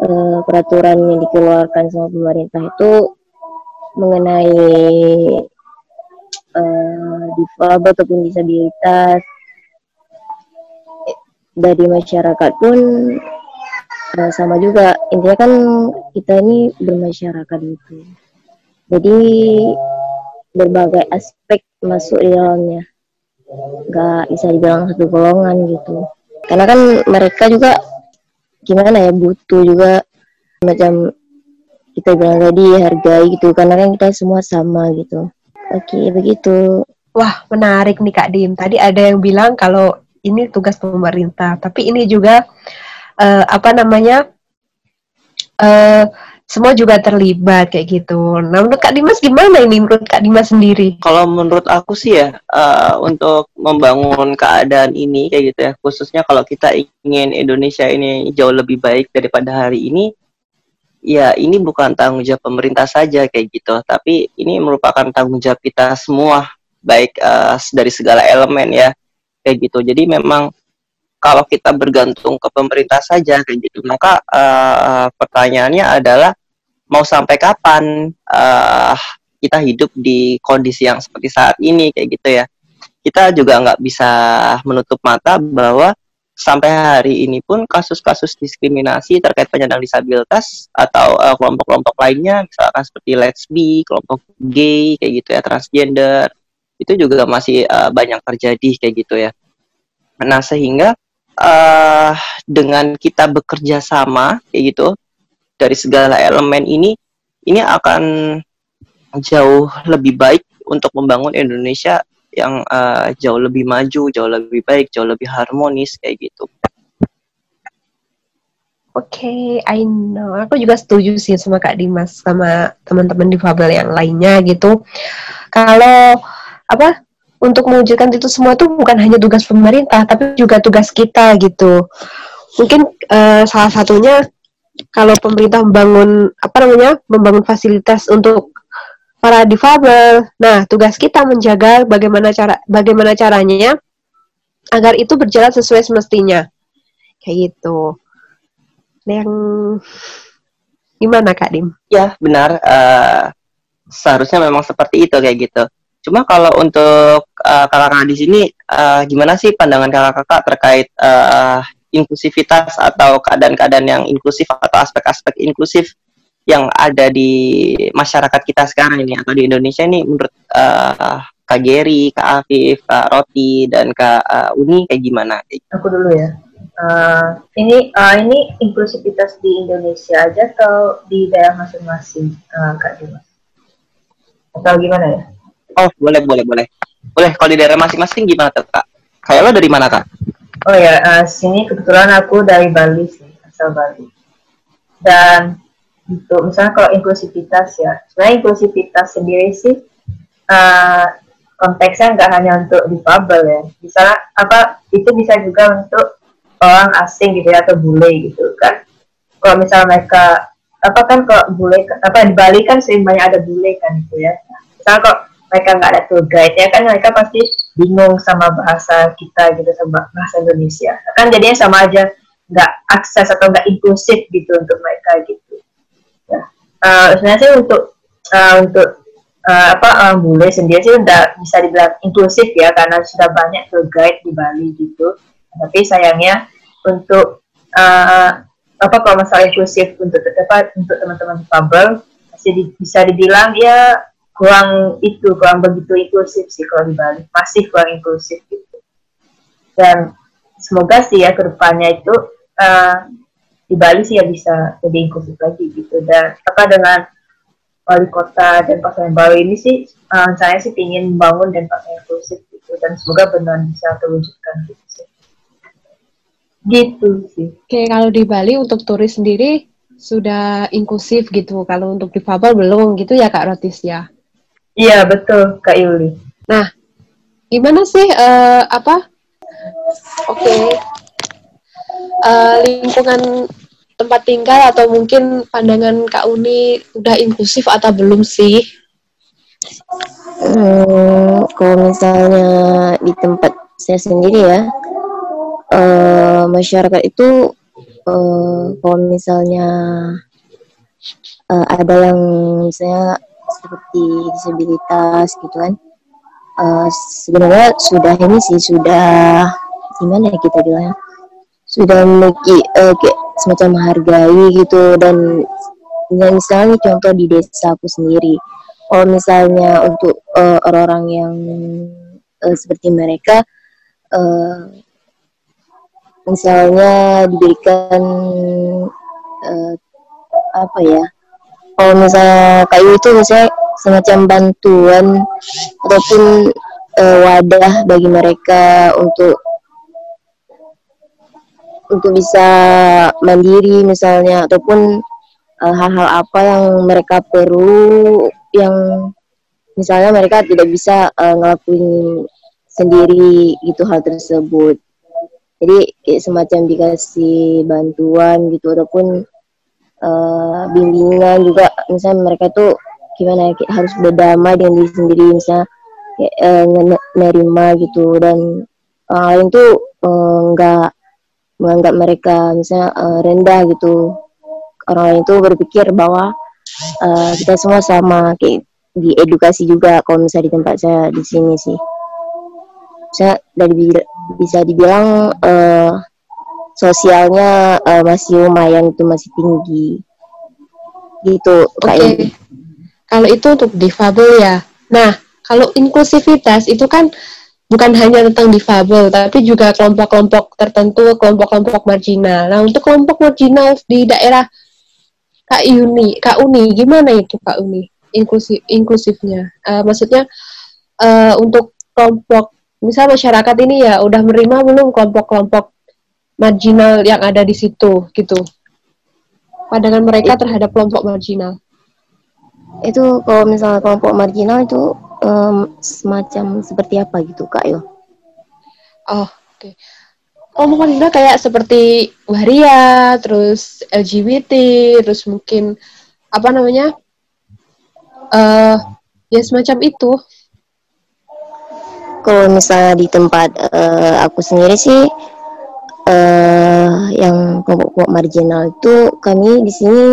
uh, peraturan yang dikeluarkan sama pemerintah itu mengenai uh, difabel ataupun disabilitas dari masyarakat pun uh, sama juga. Intinya kan kita ini bermasyarakat itu jadi berbagai aspek masuk di dalamnya. Nggak bisa dibilang satu golongan gitu. Karena kan mereka juga gimana ya butuh juga macam kita bilang tadi hargai gitu karena kan kita semua sama gitu oke begitu Wah, menarik nih Kak Dim. Tadi ada yang bilang kalau ini tugas pemerintah, tapi ini juga eh, apa namanya? eh semua juga terlibat kayak gitu. Nah, menurut Kak Dimas gimana ini menurut Kak Dimas sendiri? Kalau menurut aku sih ya, eh, untuk membangun keadaan ini kayak gitu ya, khususnya kalau kita ingin Indonesia ini jauh lebih baik daripada hari ini, ya ini bukan tanggung jawab pemerintah saja kayak gitu, tapi ini merupakan tanggung jawab kita semua, baik eh, dari segala elemen ya, kayak gitu. Jadi memang kalau kita bergantung ke pemerintah saja kayak gitu, maka eh, pertanyaannya adalah mau sampai kapan eh, kita hidup di kondisi yang seperti saat ini kayak gitu ya kita juga nggak bisa menutup mata bahwa sampai hari ini pun kasus-kasus diskriminasi terkait penyandang disabilitas atau eh, kelompok-kelompok lainnya misalkan seperti lesbi, kelompok gay kayak gitu ya transgender itu juga masih eh, banyak terjadi kayak gitu ya. Nah sehingga eh dengan kita bekerja sama kayak gitu dari segala elemen ini ini akan jauh lebih baik untuk membangun Indonesia yang eh, jauh lebih maju, jauh lebih baik, jauh lebih harmonis kayak gitu. Oke, I know. Aku juga setuju sih sama Kak Dimas sama teman-teman difabel yang lainnya gitu. Kalau apa untuk mewujudkan itu semua tuh bukan hanya tugas pemerintah, tapi juga tugas kita gitu. Mungkin eh, salah satunya kalau pemerintah membangun apa namanya membangun fasilitas untuk para difabel. Nah, tugas kita menjaga bagaimana cara bagaimana caranya agar itu berjalan sesuai semestinya. Kayak gitu. Yang gimana Kak Dim? Ya benar, eh, seharusnya memang seperti itu kayak gitu. Cuma kalau untuk eh, kakak-kakak di sini, eh, gimana sih pandangan kakak-kakak terkait eh, inklusivitas atau keadaan-keadaan yang inklusif atau aspek-aspek inklusif yang ada di masyarakat kita sekarang ini atau di Indonesia ini menurut eh, Kak Geri, Kak Afif, Kak Roti dan Kak eh, Uni kayak gimana? Aku dulu ya. Eh, ini eh, ini inklusivitas di Indonesia aja atau di daerah masing-masing, eh, Kak Dimas? Atau gimana ya? Oh boleh boleh boleh boleh kalau di daerah masing-masing gimana tuh, Kak? Kayak lo dari mana Kak? Oh ya, eh, sini kebetulan aku dari Bali sih, asal Bali. Dan untuk misalnya kalau inklusivitas ya, sebenarnya inklusivitas sendiri sih eh, konteksnya nggak hanya untuk difabel ya. Misalnya apa itu bisa juga untuk orang asing gitu ya atau bule gitu kan. Kalau misalnya mereka apa kan kalau bule apa di Bali kan sering banyak ada bule kan gitu ya. Misalnya kok mereka nggak ada tour guide ya kan mereka pasti bingung sama bahasa kita gitu sama bahasa Indonesia. Kan jadinya sama aja nggak akses atau nggak inklusif gitu untuk mereka gitu. Ya. Eh, sebenarnya sih untuk eh, untuk eh, apa orang bule sendiri sih udah bisa dibilang inklusif ya karena sudah banyak tour guide di Bali gitu. Tapi sayangnya untuk eh, apa kalau masalah inklusif untuk apa untuk teman-teman difabel masih di- bisa dibilang ya kurang itu kurang begitu inklusif sih kalau di Bali. Masih kurang inklusif gitu. Dan semoga sih ya ke depannya itu eh, di Bali sih ya bisa lebih inklusif lagi gitu. Dan apa dengan wali kota dan pasar yang baru ini sih eh, saya sih ingin membangun dan pasar inklusif gitu. Dan semoga benar bisa terwujudkan gitu sih. Gitu sih. Oke, kalau di Bali untuk turis sendiri sudah inklusif gitu. Kalau untuk difabel belum gitu ya Kak Rotis ya. Iya betul Kak Yuli Nah, gimana sih eh, apa? Oke, Eh, lingkungan tempat tinggal atau mungkin pandangan Kak Uni udah inklusif atau belum sih? Hmm, kalau misalnya di tempat saya sendiri ya, eh, masyarakat itu eh, kalau misalnya eh, ada yang misalnya seperti disabilitas gitu kan, eh, sebenarnya sudah ini sih sudah gimana ya kita bilangnya, sudah memiliki eh, kayak semacam menghargai gitu dan ya misalnya contoh di desa aku sendiri. Kalau misalnya untuk eh, orang-orang yang eh, seperti mereka eh, misalnya diberikan eh, apa ya kalau misalnya kayu itu misalnya semacam bantuan ataupun eh, wadah bagi mereka untuk untuk bisa mandiri misalnya ataupun eh, hal-hal apa yang mereka perlu yang misalnya mereka tidak bisa eh, ngelakuin sendiri gitu hal tersebut. Jadi kayak semacam dikasih bantuan gitu ataupun eh, bimbingan juga. Misalnya mereka tuh gimana ya harus berdamai dengan diri sendiri misalnya kayak eh, nge- nerima gitu. Dan orang lain tuh eh, nggak menganggap mereka misalnya eh, rendah gitu. Orang lain tuh berpikir bahwa eh, kita semua sama kayak di edukasi juga kalau misalnya di tempat saya di sini sih. Saya dari bi- bisa dibilang eh, sosialnya eh, masih lumayan itu masih tinggi gitu Edi. Kalau itu untuk difabel ya. Nah, kalau inklusivitas itu kan bukan hanya tentang difabel, tapi juga kelompok-kelompok tertentu, kelompok-kelompok marginal. Nah, untuk kelompok marginal di daerah Kak Uni, Kak Uni, gimana itu Kak Uni? Inklusif, inklusifnya. Eh, maksudnya eh, untuk kelompok, misal masyarakat ini ya udah menerima belum kelompok-kelompok marginal yang ada di situ, gitu. Pandangan mereka terhadap kelompok marginal. itu kalau misalnya kelompok marginal itu em, semacam seperti apa gitu kak yo Oh, oke. Kelompok marginal kayak seperti waria, terus LGBT, terus mungkin apa namanya? eh ya semacam itu. kalau misalnya di tempat eh, aku sendiri sih eh yang kelompok-kelompok marginal itu kami di sini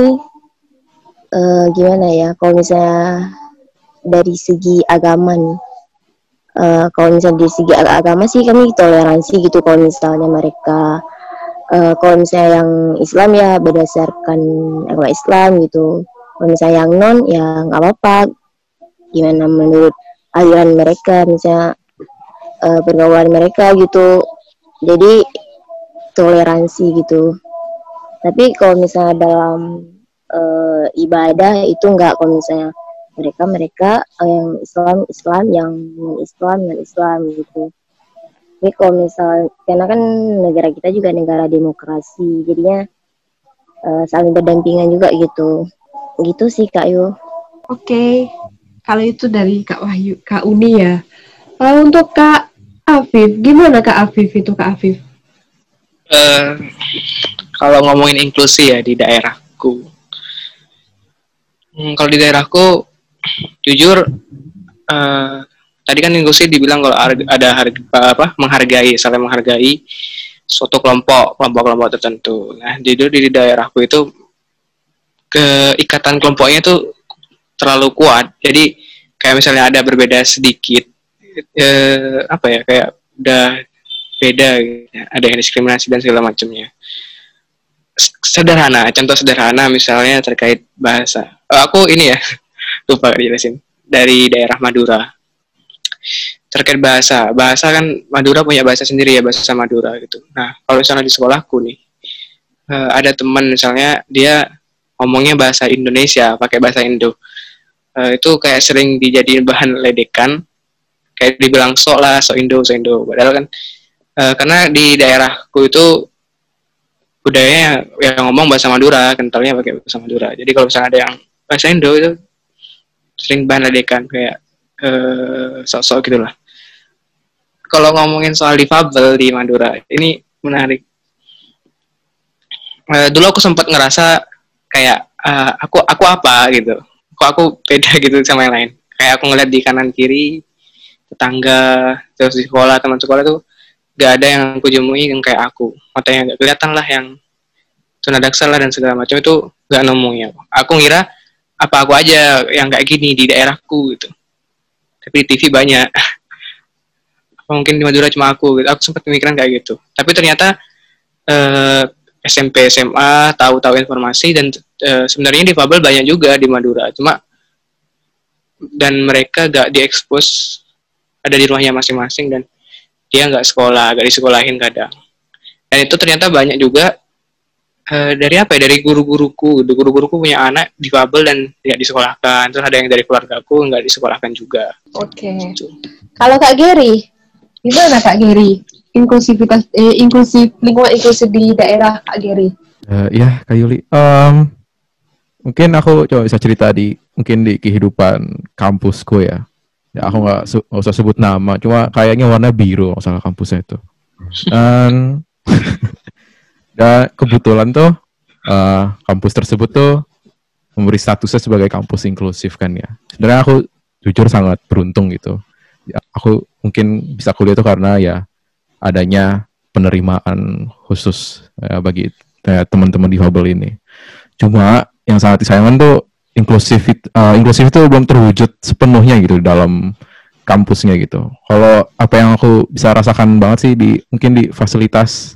eh gimana ya kalau misalnya dari segi agama nih eh, kalau misalnya dari segi ag- agama sih kami toleransi gitu kalau misalnya mereka eh, kalau misalnya yang Islam ya berdasarkan agama Islam gitu. Kalau misalnya yang non ya nggak apa-apa. Gimana menurut aliran mereka misalnya eh, pergaulan mereka gitu. Jadi toleransi gitu tapi kalau misalnya dalam eh, ibadah itu enggak kalau misalnya mereka mereka eh, yang Islam Islam yang Islam non Islam gitu tapi kalau misalnya karena kan negara kita juga negara demokrasi jadinya eh, saling berdampingan juga gitu gitu sih kak Yu Oke. Kalau itu dari Kak Wahyu, Kak Uni ya. Kalau untuk Kak Afif, gimana Kak Afif itu Kak Afif? Eh, kalau ngomongin inklusi ya di daerahku, Hmm, kalau di daerahku, jujur, eh, tadi kan inklusi dibilang kalau ada harga apa menghargai, saling menghargai suatu kelompok, kelompok-kelompok tertentu. Nah, jujur di daerahku itu keikatan kelompoknya tuh terlalu kuat. Jadi kayak misalnya ada berbeda sedikit, eh, apa ya kayak udah beda, gitu. ada yang diskriminasi dan segala macamnya. Sederhana, contoh sederhana misalnya terkait bahasa. Eh, aku ini ya *laughs* lupa dijelasin dari daerah Madura terkait bahasa. Bahasa kan Madura punya bahasa sendiri ya bahasa Madura gitu. Nah kalau misalnya di sekolahku nih eh, ada teman misalnya dia ngomongnya bahasa Indonesia pakai bahasa Indo Eh, itu kayak sering dijadiin bahan ledekan kayak dibilang sok lah sok Indo sok Indo padahal kan eh, karena di daerahku itu budayanya yang ngomong bahasa Madura kentalnya pakai bahasa Madura. Jadi kalau misalnya ada yang bahasa Indo itu sering bahan ledekan kayak eh, sok-sok gitulah. Kalau ngomongin soal difabel di Madura ini menarik. Eh, dulu aku sempat ngerasa kayak eh, aku aku apa gitu. Kok aku beda *laughs* gitu sama yang lain. Kayak aku ngeliat di kanan kiri tetangga terus di sekolah teman sekolah tuh gak ada yang aku jemui yang kayak aku. Matanya gak kelihatan lah yang tunadaksa lah dan segala macam itu gak nemunya aku ngira apa aku aja yang kayak gini di daerahku gitu. Tapi di TV banyak. *laughs* Apa mungkin di Madura cuma aku gitu. Aku sempat pemikiran kayak gitu. Tapi ternyata eh, SMP SMA tahu-tahu informasi dan eh, sebenarnya difabel banyak juga di Madura. Cuma dan mereka gak diekspos ada di rumahnya masing-masing dan dia nggak sekolah, nggak disekolahin kadang. Dan itu ternyata banyak juga eh, dari apa ya? Dari guru-guruku, guru-guruku punya anak difabel dan tidak disekolahkan. Terus ada yang dari keluargaku nggak disekolahkan juga. Oke. Gitu. Kalau Kak Gary, gimana Kak Gary? Inklusivitas, eh, inklusif lingkungan inklusif di daerah Kak Gary. Eh, ya, Kak Yuli. Em, mungkin aku coba bisa cerita di mungkin di kehidupan kampusku ya. Ya aku nggak su- usah sebut nama, cuma kayaknya warna biru salah kampusnya itu. Dan dan *laughs* kebetulan tuh eh, kampus tersebut tuh memberi statusnya sebagai kampus inklusif kan ya. Sebenarnya aku jujur sangat beruntung gitu. Ya, aku mungkin bisa kuliah itu karena ya adanya penerimaan khusus ya, bagi eh, teman-teman difabel ini. Cuma yang sangat disayangkan tuh inklusif eh, inklusif itu belum terwujud sepenuhnya gitu dalam kampusnya gitu. Kalau apa yang aku bisa rasakan banget sih di mungkin di fasilitas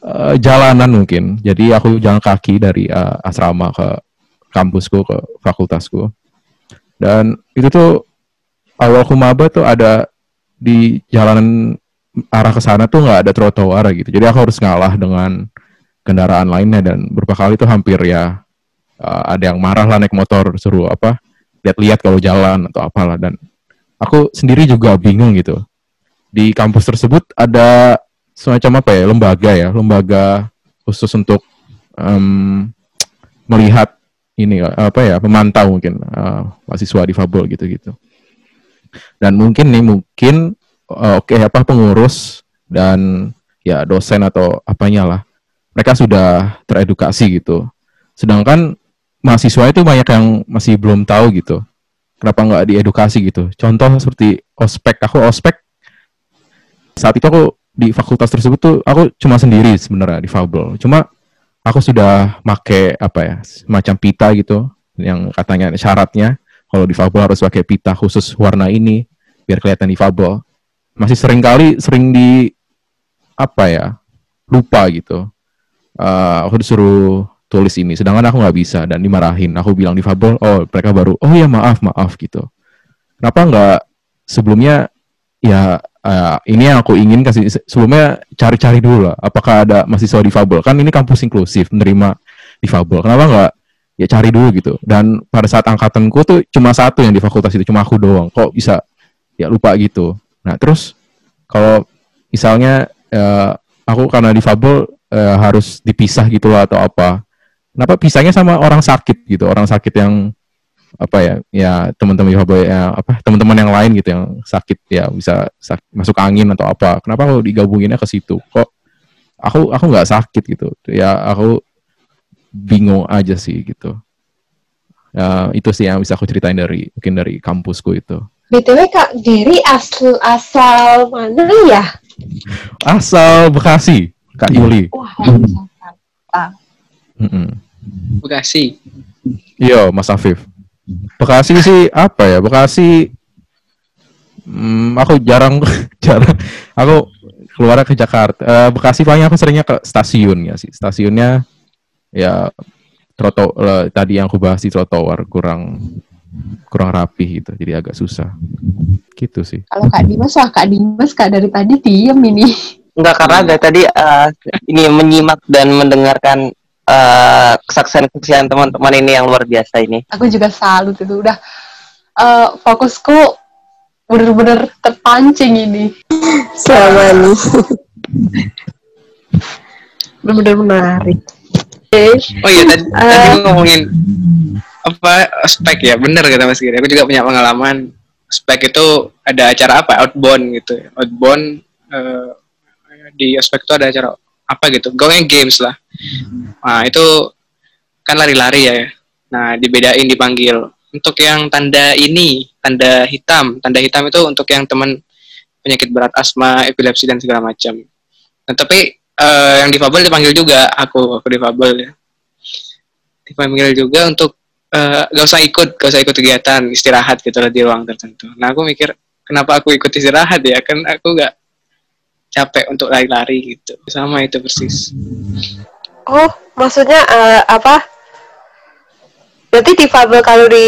eh, jalanan mungkin. Jadi aku jalan kaki dari eh, asrama ke kampusku ke fakultasku. Dan itu tuh awal maba tuh ada di jalanan arah ke sana tuh nggak ada trotoar gitu. Jadi aku harus ngalah dengan kendaraan lainnya dan beberapa kali tuh hampir ya uh, ada yang marah lah naik motor suruh apa lihat-lihat kalau jalan atau apalah. Dan aku sendiri juga bingung gitu. Di kampus tersebut ada semacam apa ya lembaga ya lembaga khusus untuk em, melihat ini apa ya pemantau mungkin uh, mahasiswa difabel gitu-gitu. Dan mungkin nih mungkin uh, oke apa pengurus dan ya dosen atau apanya lah. Mereka sudah teredukasi gitu. Sedangkan mahasiswa itu banyak yang masih belum tahu gitu. Kenapa nggak diedukasi gitu? Contoh seperti ospek. Aku ospek saat itu aku di fakultas tersebut tuh aku cuma sendiri sebenarnya di Fabel. Cuma aku sudah make apa ya semacam pita gitu yang katanya syaratnya kalau di Fabel harus pakai pita khusus warna ini biar kelihatan di Fabel. Masih sering kali sering di apa ya lupa gitu. Eh, aku disuruh tulis ini. Sedangkan aku nggak bisa dan dimarahin. Aku bilang di Fabel oh mereka baru. Oh ya maaf maaf gitu. Kenapa nggak sebelumnya ya eh, ini yang aku ingin kasih sebelumnya cari-cari dulu lah apakah ada mahasiswa difabel kan ini kampus inklusif menerima difabel kenapa nggak ya cari dulu gitu. Dan pada saat angkatanku tuh cuma satu yang di fakultas itu cuma aku doang. Kok bisa ya lupa gitu. Nah terus kalau misalnya eh, aku karena difabel eh, harus dipisah gitu lah atau apa kenapa pisahnya sama orang sakit gitu? Orang sakit yang apa ya ya teman-teman ya apa teman-teman yang lain gitu yang sakit ya bisa sak- masuk angin atau apa. Kenapa kalau digabunginnya ke situ? Kok aku aku nggak sakit gitu? Ya aku bingung aja sih gitu. Ya itu sih yang bisa aku ceritain dari mungkin dari kampusku itu. BTW Kak Gary asal asal mana ya? asal Bekasi Kak Yuli. Wah, asal Jakarta. Bekasi. Iya, Mas Afif. Bekasi sih apa ya? Bekasi hmm, aku jarang *laughs* jarang aku keluar ke Jakarta. Eh, Bekasi paling aku seringnya ke stasiun ya sih. Stasiunnya ya troto eh, tadi yang aku bahas di trotoar kurang kurang rapi gitu. Jadi agak susah. Gitu sih. Kalau Kak Dimas, wah Kak Dimas Kak dari tadi diem ini. Enggak karena dari tadi eh, ini menyimak dan mendengarkan eh, kesaksian-kesaksian teman-teman ini yang luar biasa ini. Aku juga salut itu udah eh, fokusku bener-bener terpancing ini. Selama nih. Bener-bener menarik. Oke. Oh iya tadi, Eh. tadi ngomongin apa spek ya bener kata Mas Giri. Aku juga punya pengalaman spek itu ada acara apa outbound gitu. Outbound eh, di ospek itu ada acara apa gitu. Going games lah. Nah itu kan lari-lari ya. Nah dibedain dipanggil. Untuk yang tanda ini tanda hitam. Tanda hitam itu untuk yang teman penyakit berat asma, epilepsi dan segala macam. Nah, tapi eh, yang difabel dipanggil juga aku aku difabel ya dipanggil juga untuk eh, gak usah ikut gak usah ikut kegiatan istirahat gitu di ruang tertentu nah aku mikir kenapa aku ikut istirahat ya kan aku gak capek untuk lari-lari gitu sama itu persis Oh, maksudnya eh, apa? Berarti difabel kalau di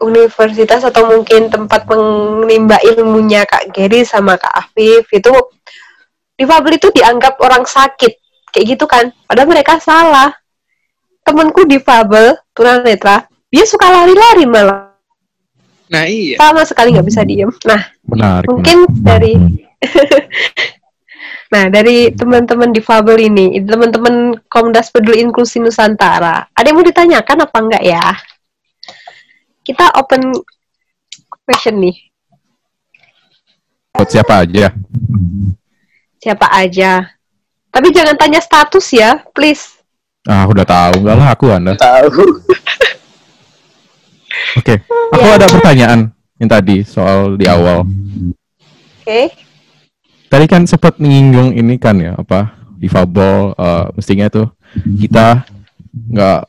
universitas atau mungkin tempat menimba ilmunya Kak Gary sama Kak Afif itu difabel itu dianggap orang sakit kayak gitu kan. Padahal mereka salah. Temenku difabel tunanetra, dia suka lari-lari malah. Nah iya. Sama sekali nggak bisa diem. Nah, Menarik. mungkin menarik. dari Hmm. *laughs* Nah, dari teman-teman difabel ini, teman-teman Komdas Peduli Inklusi Nusantara, ada yang mau ditanyakan apa enggak ya? Kita open question nih. Buat siapa aja? Siapa aja? Tapi jangan tanya status ya, please. Ah, udah tahu. Enggak lah, aku Anda. Tahu. Oke. Aku ada pertanyaan yang tadi soal di awal. Oke. Tadi kan sempat menyinggung ini kan ya, apa? Difabel, eh, mestinya tuh kita nggak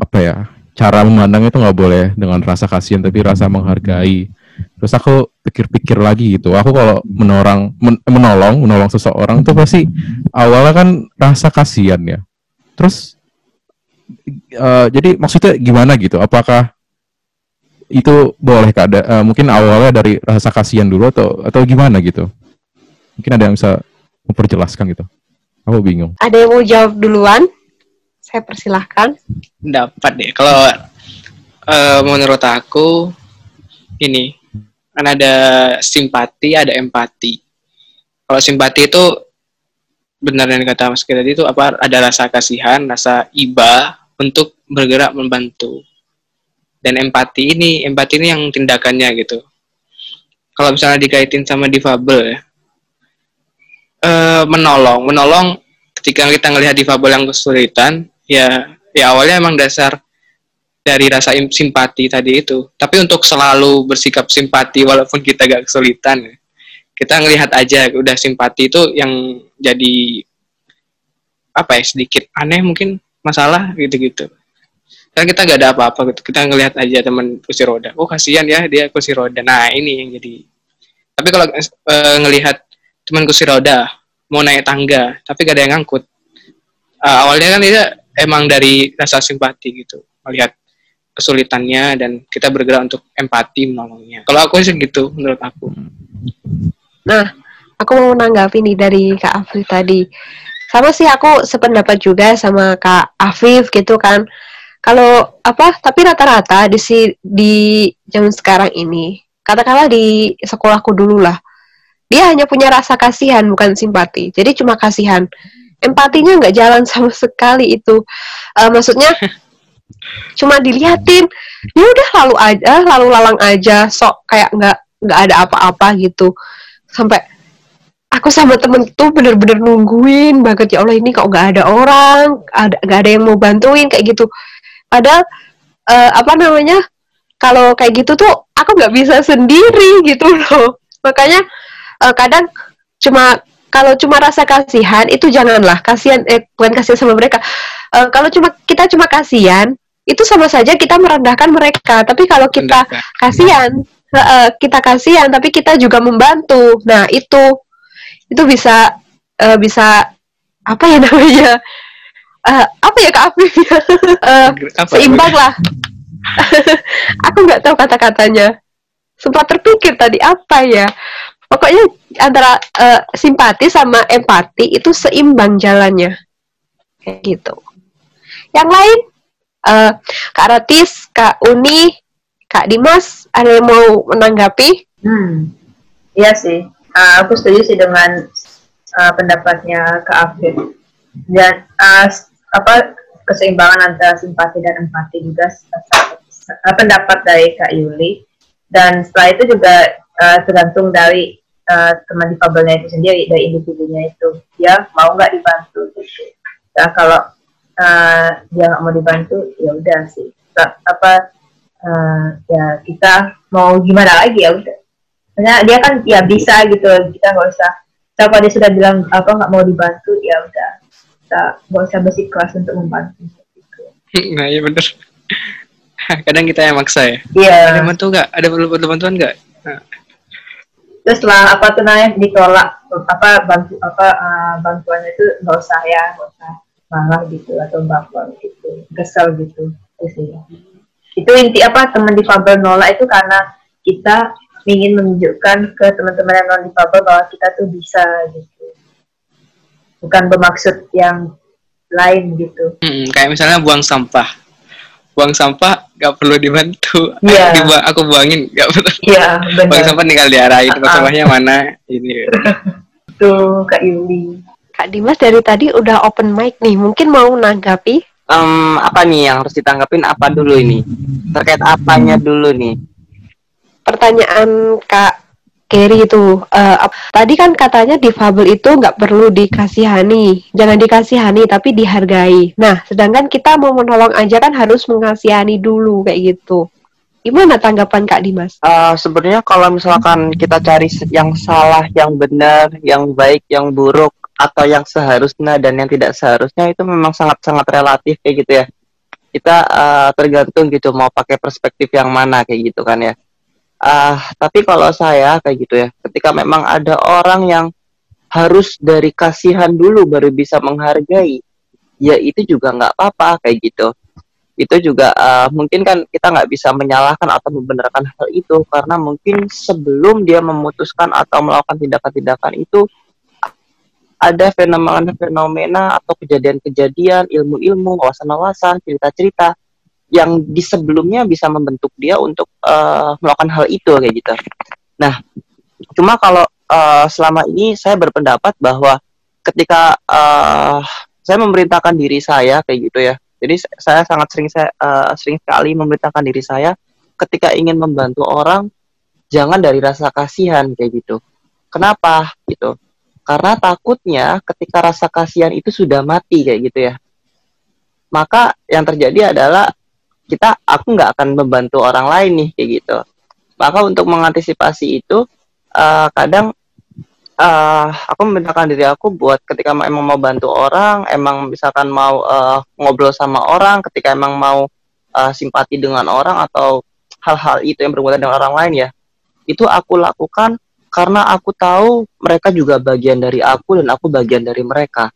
apa ya cara memandangnya itu nggak boleh dengan rasa kasihan tapi rasa menghargai. Terus aku pikir-pikir lagi gitu. Aku kalau menorang men- menolong menolong seseorang tuh pasti awalnya kan rasa kasihan ya. Terus eh, jadi maksudnya gimana gitu? Apakah itu boleh ada eh, mungkin awalnya dari rasa kasihan dulu atau atau gimana gitu mungkin ada yang bisa memperjelaskan gitu aku bingung Ada yang mau jawab duluan? Saya persilahkan. dapat deh. Kalau eh, menurut aku ini kan ada simpati, ada empati. Kalau simpati itu benar yang kata Mas Kira tadi itu apa? Ada rasa kasihan, rasa iba untuk bergerak membantu. Dan empati ini, empati ini yang tindakannya gitu. Kalau misalnya dikaitin sama difabel ya, eh, menolong, menolong ketika kita ngelihat difabel yang kesulitan, ya ya awalnya emang dasar dari rasa im- simpati tadi itu. Tapi untuk selalu bersikap simpati walaupun kita gak kesulitan ya, kita ngelihat aja udah simpati itu yang jadi apa ya sedikit aneh mungkin masalah gitu-gitu. Kan kita gak ada apa-apa gitu. Kita ngelihat aja teman kursi roda. Oh kasihan ya dia kursi roda. Nah ini yang jadi. Tapi kalau eh, ngelihat teman kursi roda mau naik tangga tapi gak ada yang ngangkut eh, awalnya kan dia emang dari rasa simpati gitu melihat kesulitannya dan kita bergerak untuk empati menolongnya kalau aku sih gitu menurut aku Nah, aku mau menanggapi nih dari Kak Afif tadi. Sama sih aku sependapat juga sama Kak Afif gitu kan. Kalau apa? Tapi rata-rata di si di zaman sekarang ini, katakanlah di sekolahku dulu lah, dia hanya punya rasa kasihan bukan simpati. Jadi cuma kasihan. Empatinya nggak jalan *laughs* sama sekali itu. Eh, maksudnya *laughs* cuma diliatin, ya udah lalu aja, lalu lalang aja, sok kayak nggak nggak ada apa-apa gitu sampai aku sama temen tuh bener-bener nungguin banget ya Allah ini kok nggak ada orang ada nggak ada yang mau bantuin kayak gitu padahal eh, apa namanya kalau kayak gitu tuh aku nggak bisa sendiri gitu loh makanya eh, kadang cuma kalau cuma rasa kasihan itu janganlah. Kasihan eh bukan kasihan sama mereka. Eh, kalau cuma kita cuma kasihan itu sama saja kita merendahkan mereka. Tapi kalau kita kasihan eh, kita kasihan tapi kita juga membantu. Nah itu itu bisa eh, bisa apa ya namanya? Eh, apa ya kak Afif? Ya *laughs* apa seimbang lah. *laughs* Aku nggak tahu kata-katanya. Sempat terpikir tadi apa ya pokoknya antara eh, simpati sama empati itu seimbang jalannya kayak gitu yang lain eh, kak Ratis kak Uni kak Dimas ada yang mau menanggapi Hmm, iya sih. Ah, aku setuju sih dengan ah, pendapatnya Kak Afif. Dan s- apa keseimbangan antara simpati dan empati juga ah, pendapat dari Kak Yuli. Dan setelah itu juga ah, tergantung dari ah, teman difabelnya itu sendiri, dari individunya itu. Dia mau nggak dibantu gitu. Nah, kalau ah, dia nggak mau dibantu, ya udah sih. Ta- apa ah, ya kita mau gimana lagi ya udah Maksudnya dia kan ya bisa gitu kita nggak usah kalau kalau dia sudah bilang apa nggak mau dibantu ya udah kita nggak usah bersikeras untuk membantu gitu. nah iya bener *laughs* kadang kita yang maksa ya Iya. ada bantu nggak ada perlu perlu bantuan nggak Nah, Terus setelah apa tuh namanya ditolak apa bantu apa eh, bantuannya itu nggak usah ya nggak usah marah gitu atau baper gitu kesel gitu itu sih. itu inti apa teman difabel nolak itu karena kita ingin menunjukkan ke teman-teman yang non difabel bahwa kita tuh bisa gitu bukan bermaksud yang lain gitu Mm, kayak misalnya buang sampah. Buang sampah gak perlu dibantu. Ayo dibu- aku buangin gak perlu. iya Buang sampah tinggal diarahin tempat Ah. sampahnya mana. Ini. tuh kak Yuli Kak Dimas dari tadi udah open mic nih, mungkin mau nanggapi? Em, apa nih yang harus ditanggapin apa dulu ini? Terkait apanya dulu nih? Pertanyaan Kak Kerry itu, ap- tadi kan katanya difabel itu nggak perlu dikasihani, jangan dikasihani tapi dihargai. Nah, sedangkan kita mau menolong aja kan harus mengasihani dulu kayak gitu. Gimana tanggapan Kak Dimas? Eh, sebenarnya kalau misalkan kita cari yang salah, yang benar, yang baik, yang buruk, atau yang seharusnya dan yang tidak seharusnya itu memang sangat-sangat relatif kayak gitu ya. Kita eh, tergantung gitu mau pakai perspektif yang mana kayak gitu kan ya. Ah, tapi kalau saya kayak gitu ya, ketika memang ada orang yang harus dari kasihan dulu baru bisa menghargai, ya itu juga nggak apa-apa kayak gitu. Itu juga uh, mungkin kan kita nggak bisa menyalahkan atau membenarkan hal itu karena mungkin sebelum dia memutuskan atau melakukan tindakan-tindakan itu ada fenomena-fenomena atau kejadian-kejadian, ilmu-ilmu, wawasan-wawasan, cerita-cerita yang di sebelumnya bisa membentuk dia untuk uh, melakukan hal itu kayak gitu. Nah, cuma kalau uh, selama ini saya berpendapat bahwa ketika uh, saya memerintahkan diri saya kayak gitu ya, jadi saya sangat sering saya eh, sering sekali memerintahkan diri saya ketika ingin membantu orang jangan dari rasa kasihan kayak gitu. Kenapa gitu? Karena takutnya ketika rasa kasihan itu sudah mati kayak gitu ya. Maka yang terjadi adalah kita aku nggak akan membantu orang lain nih kayak gitu. Maka untuk mengantisipasi itu eh, kadang eh aku memintakan diri aku buat ketika emang mau bantu orang, emang misalkan mau eh, ngobrol sama orang, ketika emang mau eh, simpati dengan orang atau hal-hal itu yang berhubungan dengan orang lain ya, itu aku lakukan karena aku tahu mereka juga bagian dari aku dan aku bagian dari mereka.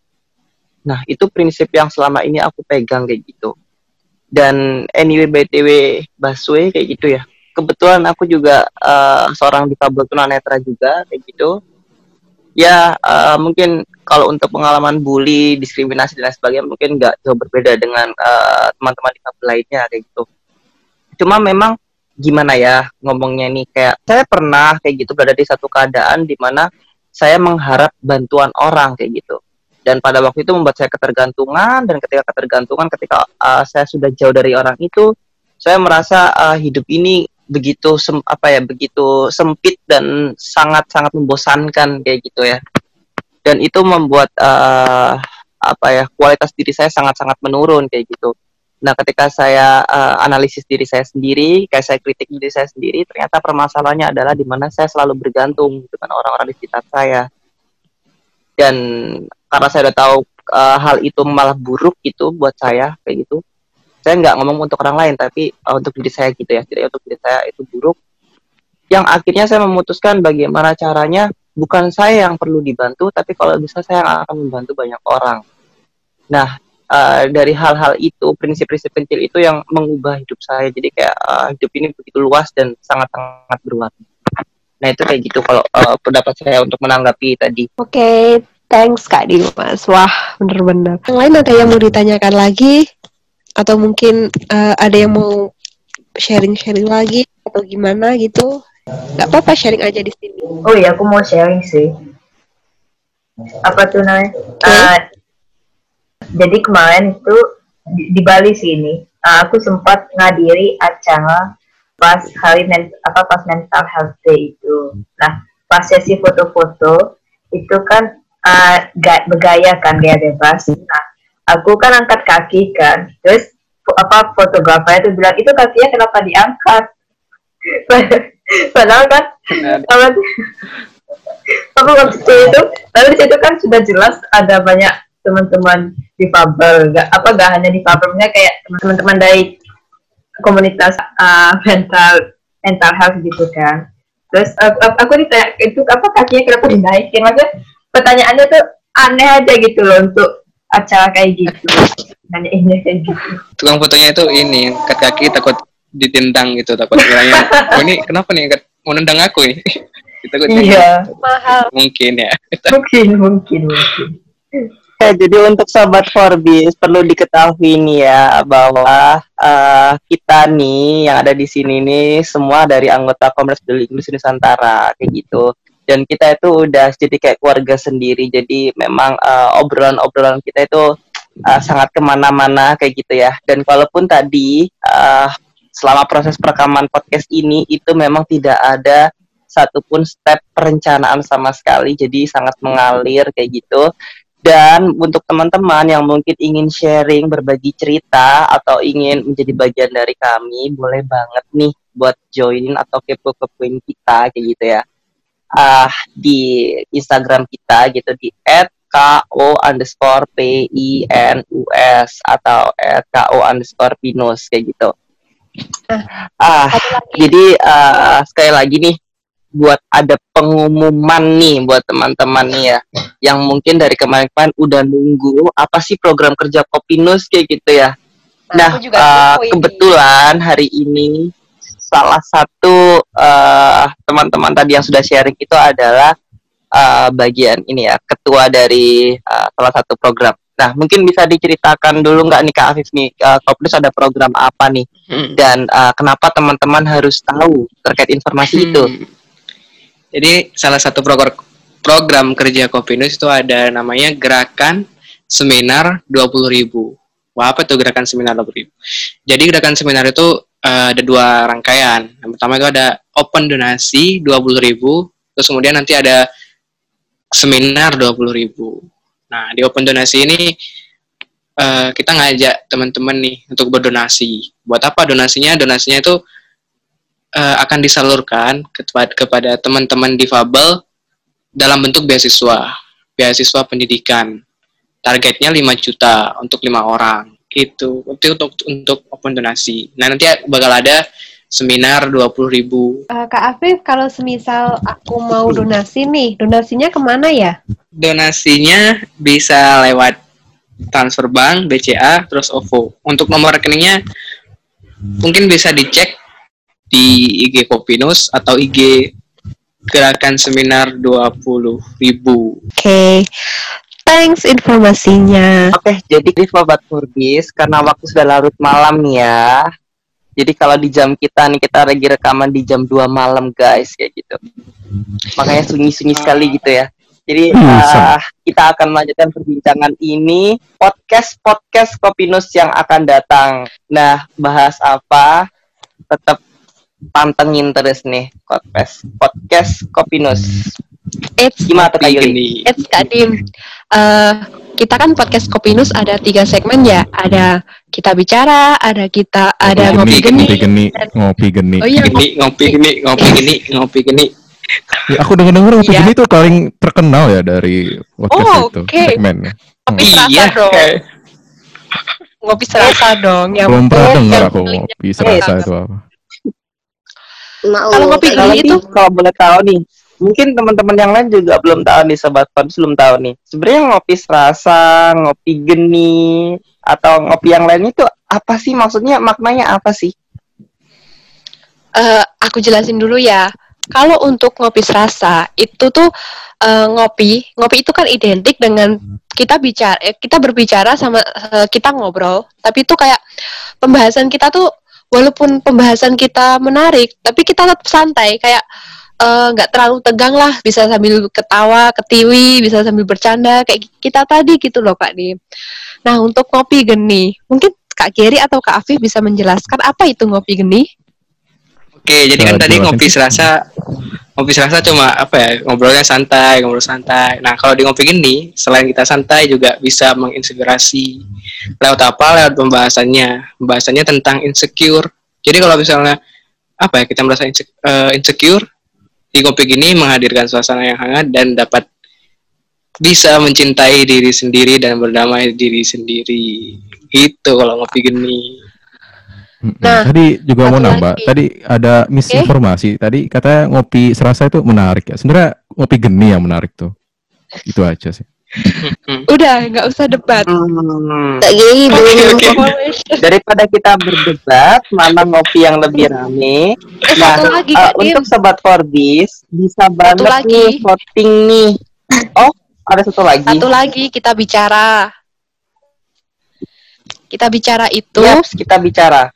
Nah itu prinsip yang selama ini aku pegang kayak gitu. Dan anyway btw Baswe kayak gitu ya. Kebetulan aku juga eh, seorang difabel tunanetra juga kayak gitu ya eh, mungkin kalau untuk pengalaman bully, diskriminasi dan sebagainya mungkin nggak jauh berbeda dengan eh, teman-teman difabel lainnya kayak gitu. Cuma memang gimana ya ngomongnya nih kayak saya pernah kayak gitu berada di satu keadaan di mana saya mengharap bantuan orang kayak gitu. Dan pada waktu itu membuat saya ketergantungan dan ketika ketergantungan ketika eh, saya sudah jauh dari orang itu saya merasa eh, hidup ini begitu sem- apa ya begitu sempit dan sangat sangat membosankan kayak gitu ya. Dan itu membuat eh, apa ya kualitas diri saya sangat sangat menurun kayak gitu. Nah ketika saya eh, analisis diri saya sendiri kayak saya kritik diri saya sendiri ternyata permasalahannya adalah di mana saya selalu bergantung dengan orang-orang di sekitar saya. Dan karena saya udah tahu eh, hal itu malah buruk gitu buat saya kayak gitu. Saya nggak ngomong untuk orang lain tapi uh, untuk diri saya gitu ya. Tidak untuk diri saya itu buruk. Yang akhirnya saya memutuskan bagaimana caranya bukan saya yang perlu dibantu tapi kalau bisa saya akan membantu banyak orang. Nah uh, dari hal-hal itu prinsip-prinsip kecil itu yang mengubah hidup saya. Jadi kayak uh, hidup ini begitu luas dan sangat-sangat berwarna nah itu kayak gitu kalau uh, pendapat saya untuk menanggapi tadi. Oke, thanks Kak Dimas. Wah, bener-bener. Yang lain ada yang mau ditanyakan lagi? Atau mungkin eh, ada yang mau sharing-sharing lagi? Atau gimana gitu? Gak apa-apa sharing aja di sini. oh iya aku mau sharing sih apa tuh namanya Ah, jadi kemarin itu di, di Bali sih ini ah, aku sempat ngadiri acara pas hari men, apa pas mental health day itu nah pas sesi foto-foto itu kan ga- bergaya kan gaya bebas. Nah aku kan angkat kaki kan. Terus apa fotografernya tuh bilang itu kakinya kenapa diangkat? *laughs* Padahal kan apa apa waktu itu lalu di situ kan sudah jelas ada banyak teman-teman difabel. Gak apa gak hanya difabelnya kayak teman-teman dari komunitas uh, mental mental health gitu kan. Terus uh, uh, aku ditanya itu apa kakinya kenapa dinaikin? Maksudnya pertanyaannya tuh aneh aja gitu loh untuk acara kayak gitu nanyainnya kayak gitu Tukang fotonya itu ini angkat kaki takut ditendang gitu takut kiranya oh ini kenapa nih mau nendang aku nih *laughs* kita Iya, Mahal. mungkin ya mungkin, mungkin, mungkin. Ya, jadi untuk sahabat Forbis perlu diketahui nih ya bahwa eh, kita nih yang ada di sini nih semua dari anggota Komnas Peduli Inggris Nusantara kayak gitu. Dan kita itu udah jadi kayak keluarga sendiri. Jadi memang eh, obrolan-obrolan kita itu eh, sangat ke mana-mana kayak gitu ya. Dan walaupun tadi eh, selama proses perekaman podcast ini itu memang tidak ada satupun step perencanaan sama sekali. Jadi sangat mengalir kayak gitu. Dan untuk teman-teman yang mungkin ingin sharing, berbagi cerita, atau ingin menjadi bagian dari kami, boleh banget nih buat join atau kepo-kepoin kita kayak gitu ya. Ah di Instagram kita gitu di @ko underscore p i n u s atau @ko underscore pinus kayak gitu. Ah, lagi. jadi eh, sekali lagi nih buat ada pengumuman nih buat teman-teman nih ya yang mungkin dari kemarin-kemarin udah nunggu apa sih program kerja Kopinus kayak gitu ya. Nah, kepo ini. kebetulan hari ini salah satu eh, teman-teman tadi yang sudah sharing itu adalah eh, bagian ini ya ketua dari eh, salah satu program. Nah, mungkin bisa diceritakan dulu nggak nih Kak Afif nih, Kopinus ada program apa nih Hmm. dan eh, kenapa teman-teman harus tahu terkait informasi itu? Hmm. Jadi salah satu program program kerja Kopinus itu ada namanya gerakan seminar 20.000. Wah, apa tuh gerakan seminar 20.000? Jadi gerakan seminar itu eh, ada dua rangkaian. Yang pertama itu ada open donasi 20.000, terus kemudian nanti ada seminar 20.000. Nah, di open donasi ini eh, kita ngajak teman-teman nih untuk berdonasi. Buat apa donasinya? Donasinya itu eh, akan disalurkan kepada kepada teman-teman difabel dalam bentuk beasiswa, beasiswa pendidikan. Targetnya 5 juta untuk lima orang. Itu itu untuk untuk open donasi. Nah, nanti bakal ada seminar 20.000 ribu. Eh, Kak Afif, kalau semisal aku mau donasi nih, donasinya ke mana ya? Donasinya bisa lewat transfer bank, BCA, terus OVO. Untuk nomor rekeningnya mungkin bisa dicek di IG Kopinus atau IG Gerakan Seminar 20.000 ribu. Oke, thanks informasinya. Oke, jadi di Sobat Furbis, karena waktu sudah larut malam nih ya. Jadi kalau di jam kita nih, kita lagi rekaman di jam 2 malam guys, kayak gitu. Makanya sunyi-sunyi sekali gitu ya. Jadi ah, kita akan melanjutkan perbincangan ini podcast-podcast Kopinus yang akan datang. Nah, bahas apa? Tetap pantengin terus nih podcast podcast Kopinus. It's Gimana tuh Kak Yuli? It's Kak Eh, kita kan podcast Kopinus ada tiga segmen ya. Ada kita bicara, ada kita ada ngopi geni. ngopi geni, ngopi geni. Oh iya, Gini, ngopi gini, ngopi gini, ngopi gini. Ya, aku denger denger ngopi Iya. geni itu paling terkenal ya dari podcast Oh, itu oke. segmennya. ngopi Hmm. serasa Iya. dong. Ngopi serasa dong. Yang Belum pernah dengar aku ngopi serasa itu apa. Mau Kalau ngopi Kalau itu kalau boleh tahu nih, mungkin teman-teman yang lain juga belum tahu nih sobat Podus belum tahu nih. Sebenarnya ngopi serasa, ngopi geni, atau ngopi yang lain itu apa sih maksudnya maknanya apa sih? Eh, aku jelasin dulu ya. Kalau untuk ngopi serasa itu tuh eh, ngopi, ngopi itu kan identik dengan kita bicara, eh, kita berbicara sama eh, kita ngobrol, tapi itu kayak pembahasan kita tuh walaupun pembahasan kita menarik, tapi kita tetap santai, kayak eh, nggak terlalu tegang lah, bisa sambil ketawa, ketiwi, bisa sambil bercanda, kayak kita tadi gitu loh Kak Dim. Nah untuk ngopi geni, mungkin Kak Geri atau Kak Afif bisa menjelaskan apa itu ngopi geni? Oke, jadi kan tadi ngopi serasa ngopi serasa cuma apa ya ngobrolnya santai ngobrol santai. Nah kalau di ngopi gini selain kita santai juga bisa menginspirasi lewat apa lewat pembahasannya pembahasannya tentang insecure. Jadi kalau misalnya apa ya kita merasa inse- eh, insecure di ngopi gini menghadirkan suasana yang hangat dan dapat bisa mencintai diri sendiri dan berdamai diri sendiri. Itu kalau ngopi gini. Mm-mm. Nah, tadi juga mau nambah. lagi. Tadi ada misinformasi. Tadi katanya ngopi serasa itu menarik ya. Sebenarnya ngopi geni yang menarik tuh. Itu aja sih. Udah, nggak usah debat. Hmm, Tak. Oke, oke. daripada kita berdebat mana ngopi yang lebih rame Eh, nah satu lagi, Dim. untuk sobat Forbis bisa banget lagi. nih voting nih oh ada satu lagi Satu lagi kita bicara. Kita bicara itu, Yes, kita bicara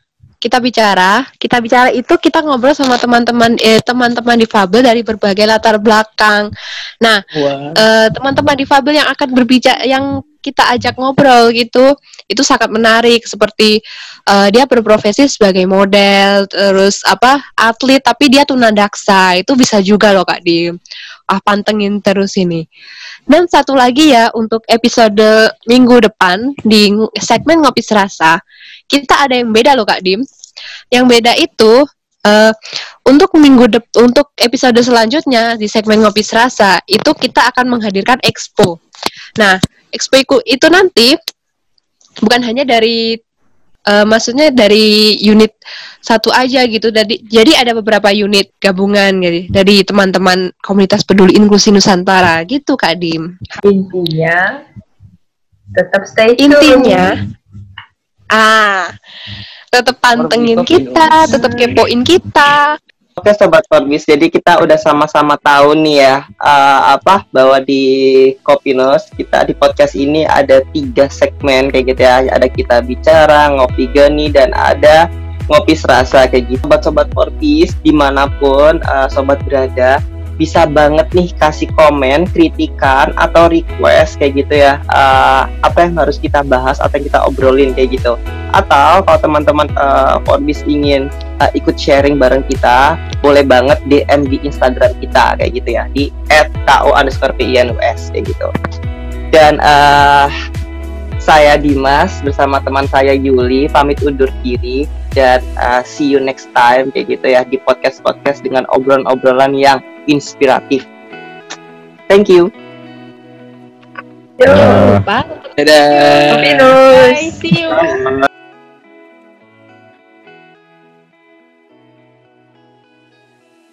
kita bicara, kita bicara itu kita ngobrol sama teman-teman eh teman-teman difabel dari berbagai latar belakang. Nah, Wah. eh, teman-teman difabel yang akan berbicara yang kita ajak ngobrol gitu itu sangat menarik seperti eh, dia berprofesi sebagai model terus apa atlet tapi dia tunadaksa itu bisa juga loh kak di ah pantengin terus ini dan satu lagi ya untuk episode minggu depan di segmen ngopi serasa kita ada yang beda loh kak Dim yang beda itu eh, untuk minggu dep untuk episode selanjutnya di segmen ngopi serasa itu kita akan menghadirkan expo. Nah, expo itu, nanti bukan hanya dari eh, maksudnya dari unit satu aja gitu. Dari, jadi ada beberapa unit gabungan gitu, dari teman-teman komunitas peduli inklusi Nusantara gitu Kak Dim. Intinya tetap stay tune. Intinya ah tetap pantengin kita, tetap kepoin kita. Oke sobat Forbis, jadi kita udah sama-sama tahu nih ya eh, apa bahwa di Kopinos kita di podcast ini ada tiga segmen kayak gitu ya. Ada kita bicara, ngopi geni dan ada ngopi serasa kayak gitu. Sobat-sobat Forbis di mana pun eh, sobat berada bisa banget nih kasih komen, kritikan atau request kayak gitu ya. Eh, apa yang harus kita bahas atau yang kita obrolin kayak gitu. Atau kalau teman-teman eh, Forbis ingin uh, ikut sharing bareng kita, boleh banget DM di Instagram kita kayak gitu ya di @ko underscore PINUS kayak gitu. Dan uh, saya Dimas bersama teman saya Yuli pamit undur diri dan uh, see you next time kayak gitu ya di podcast podcast dengan obrolan-obrolan yang inspiratif. Thank you. Jangan lupa. Dadah. Bye, see you.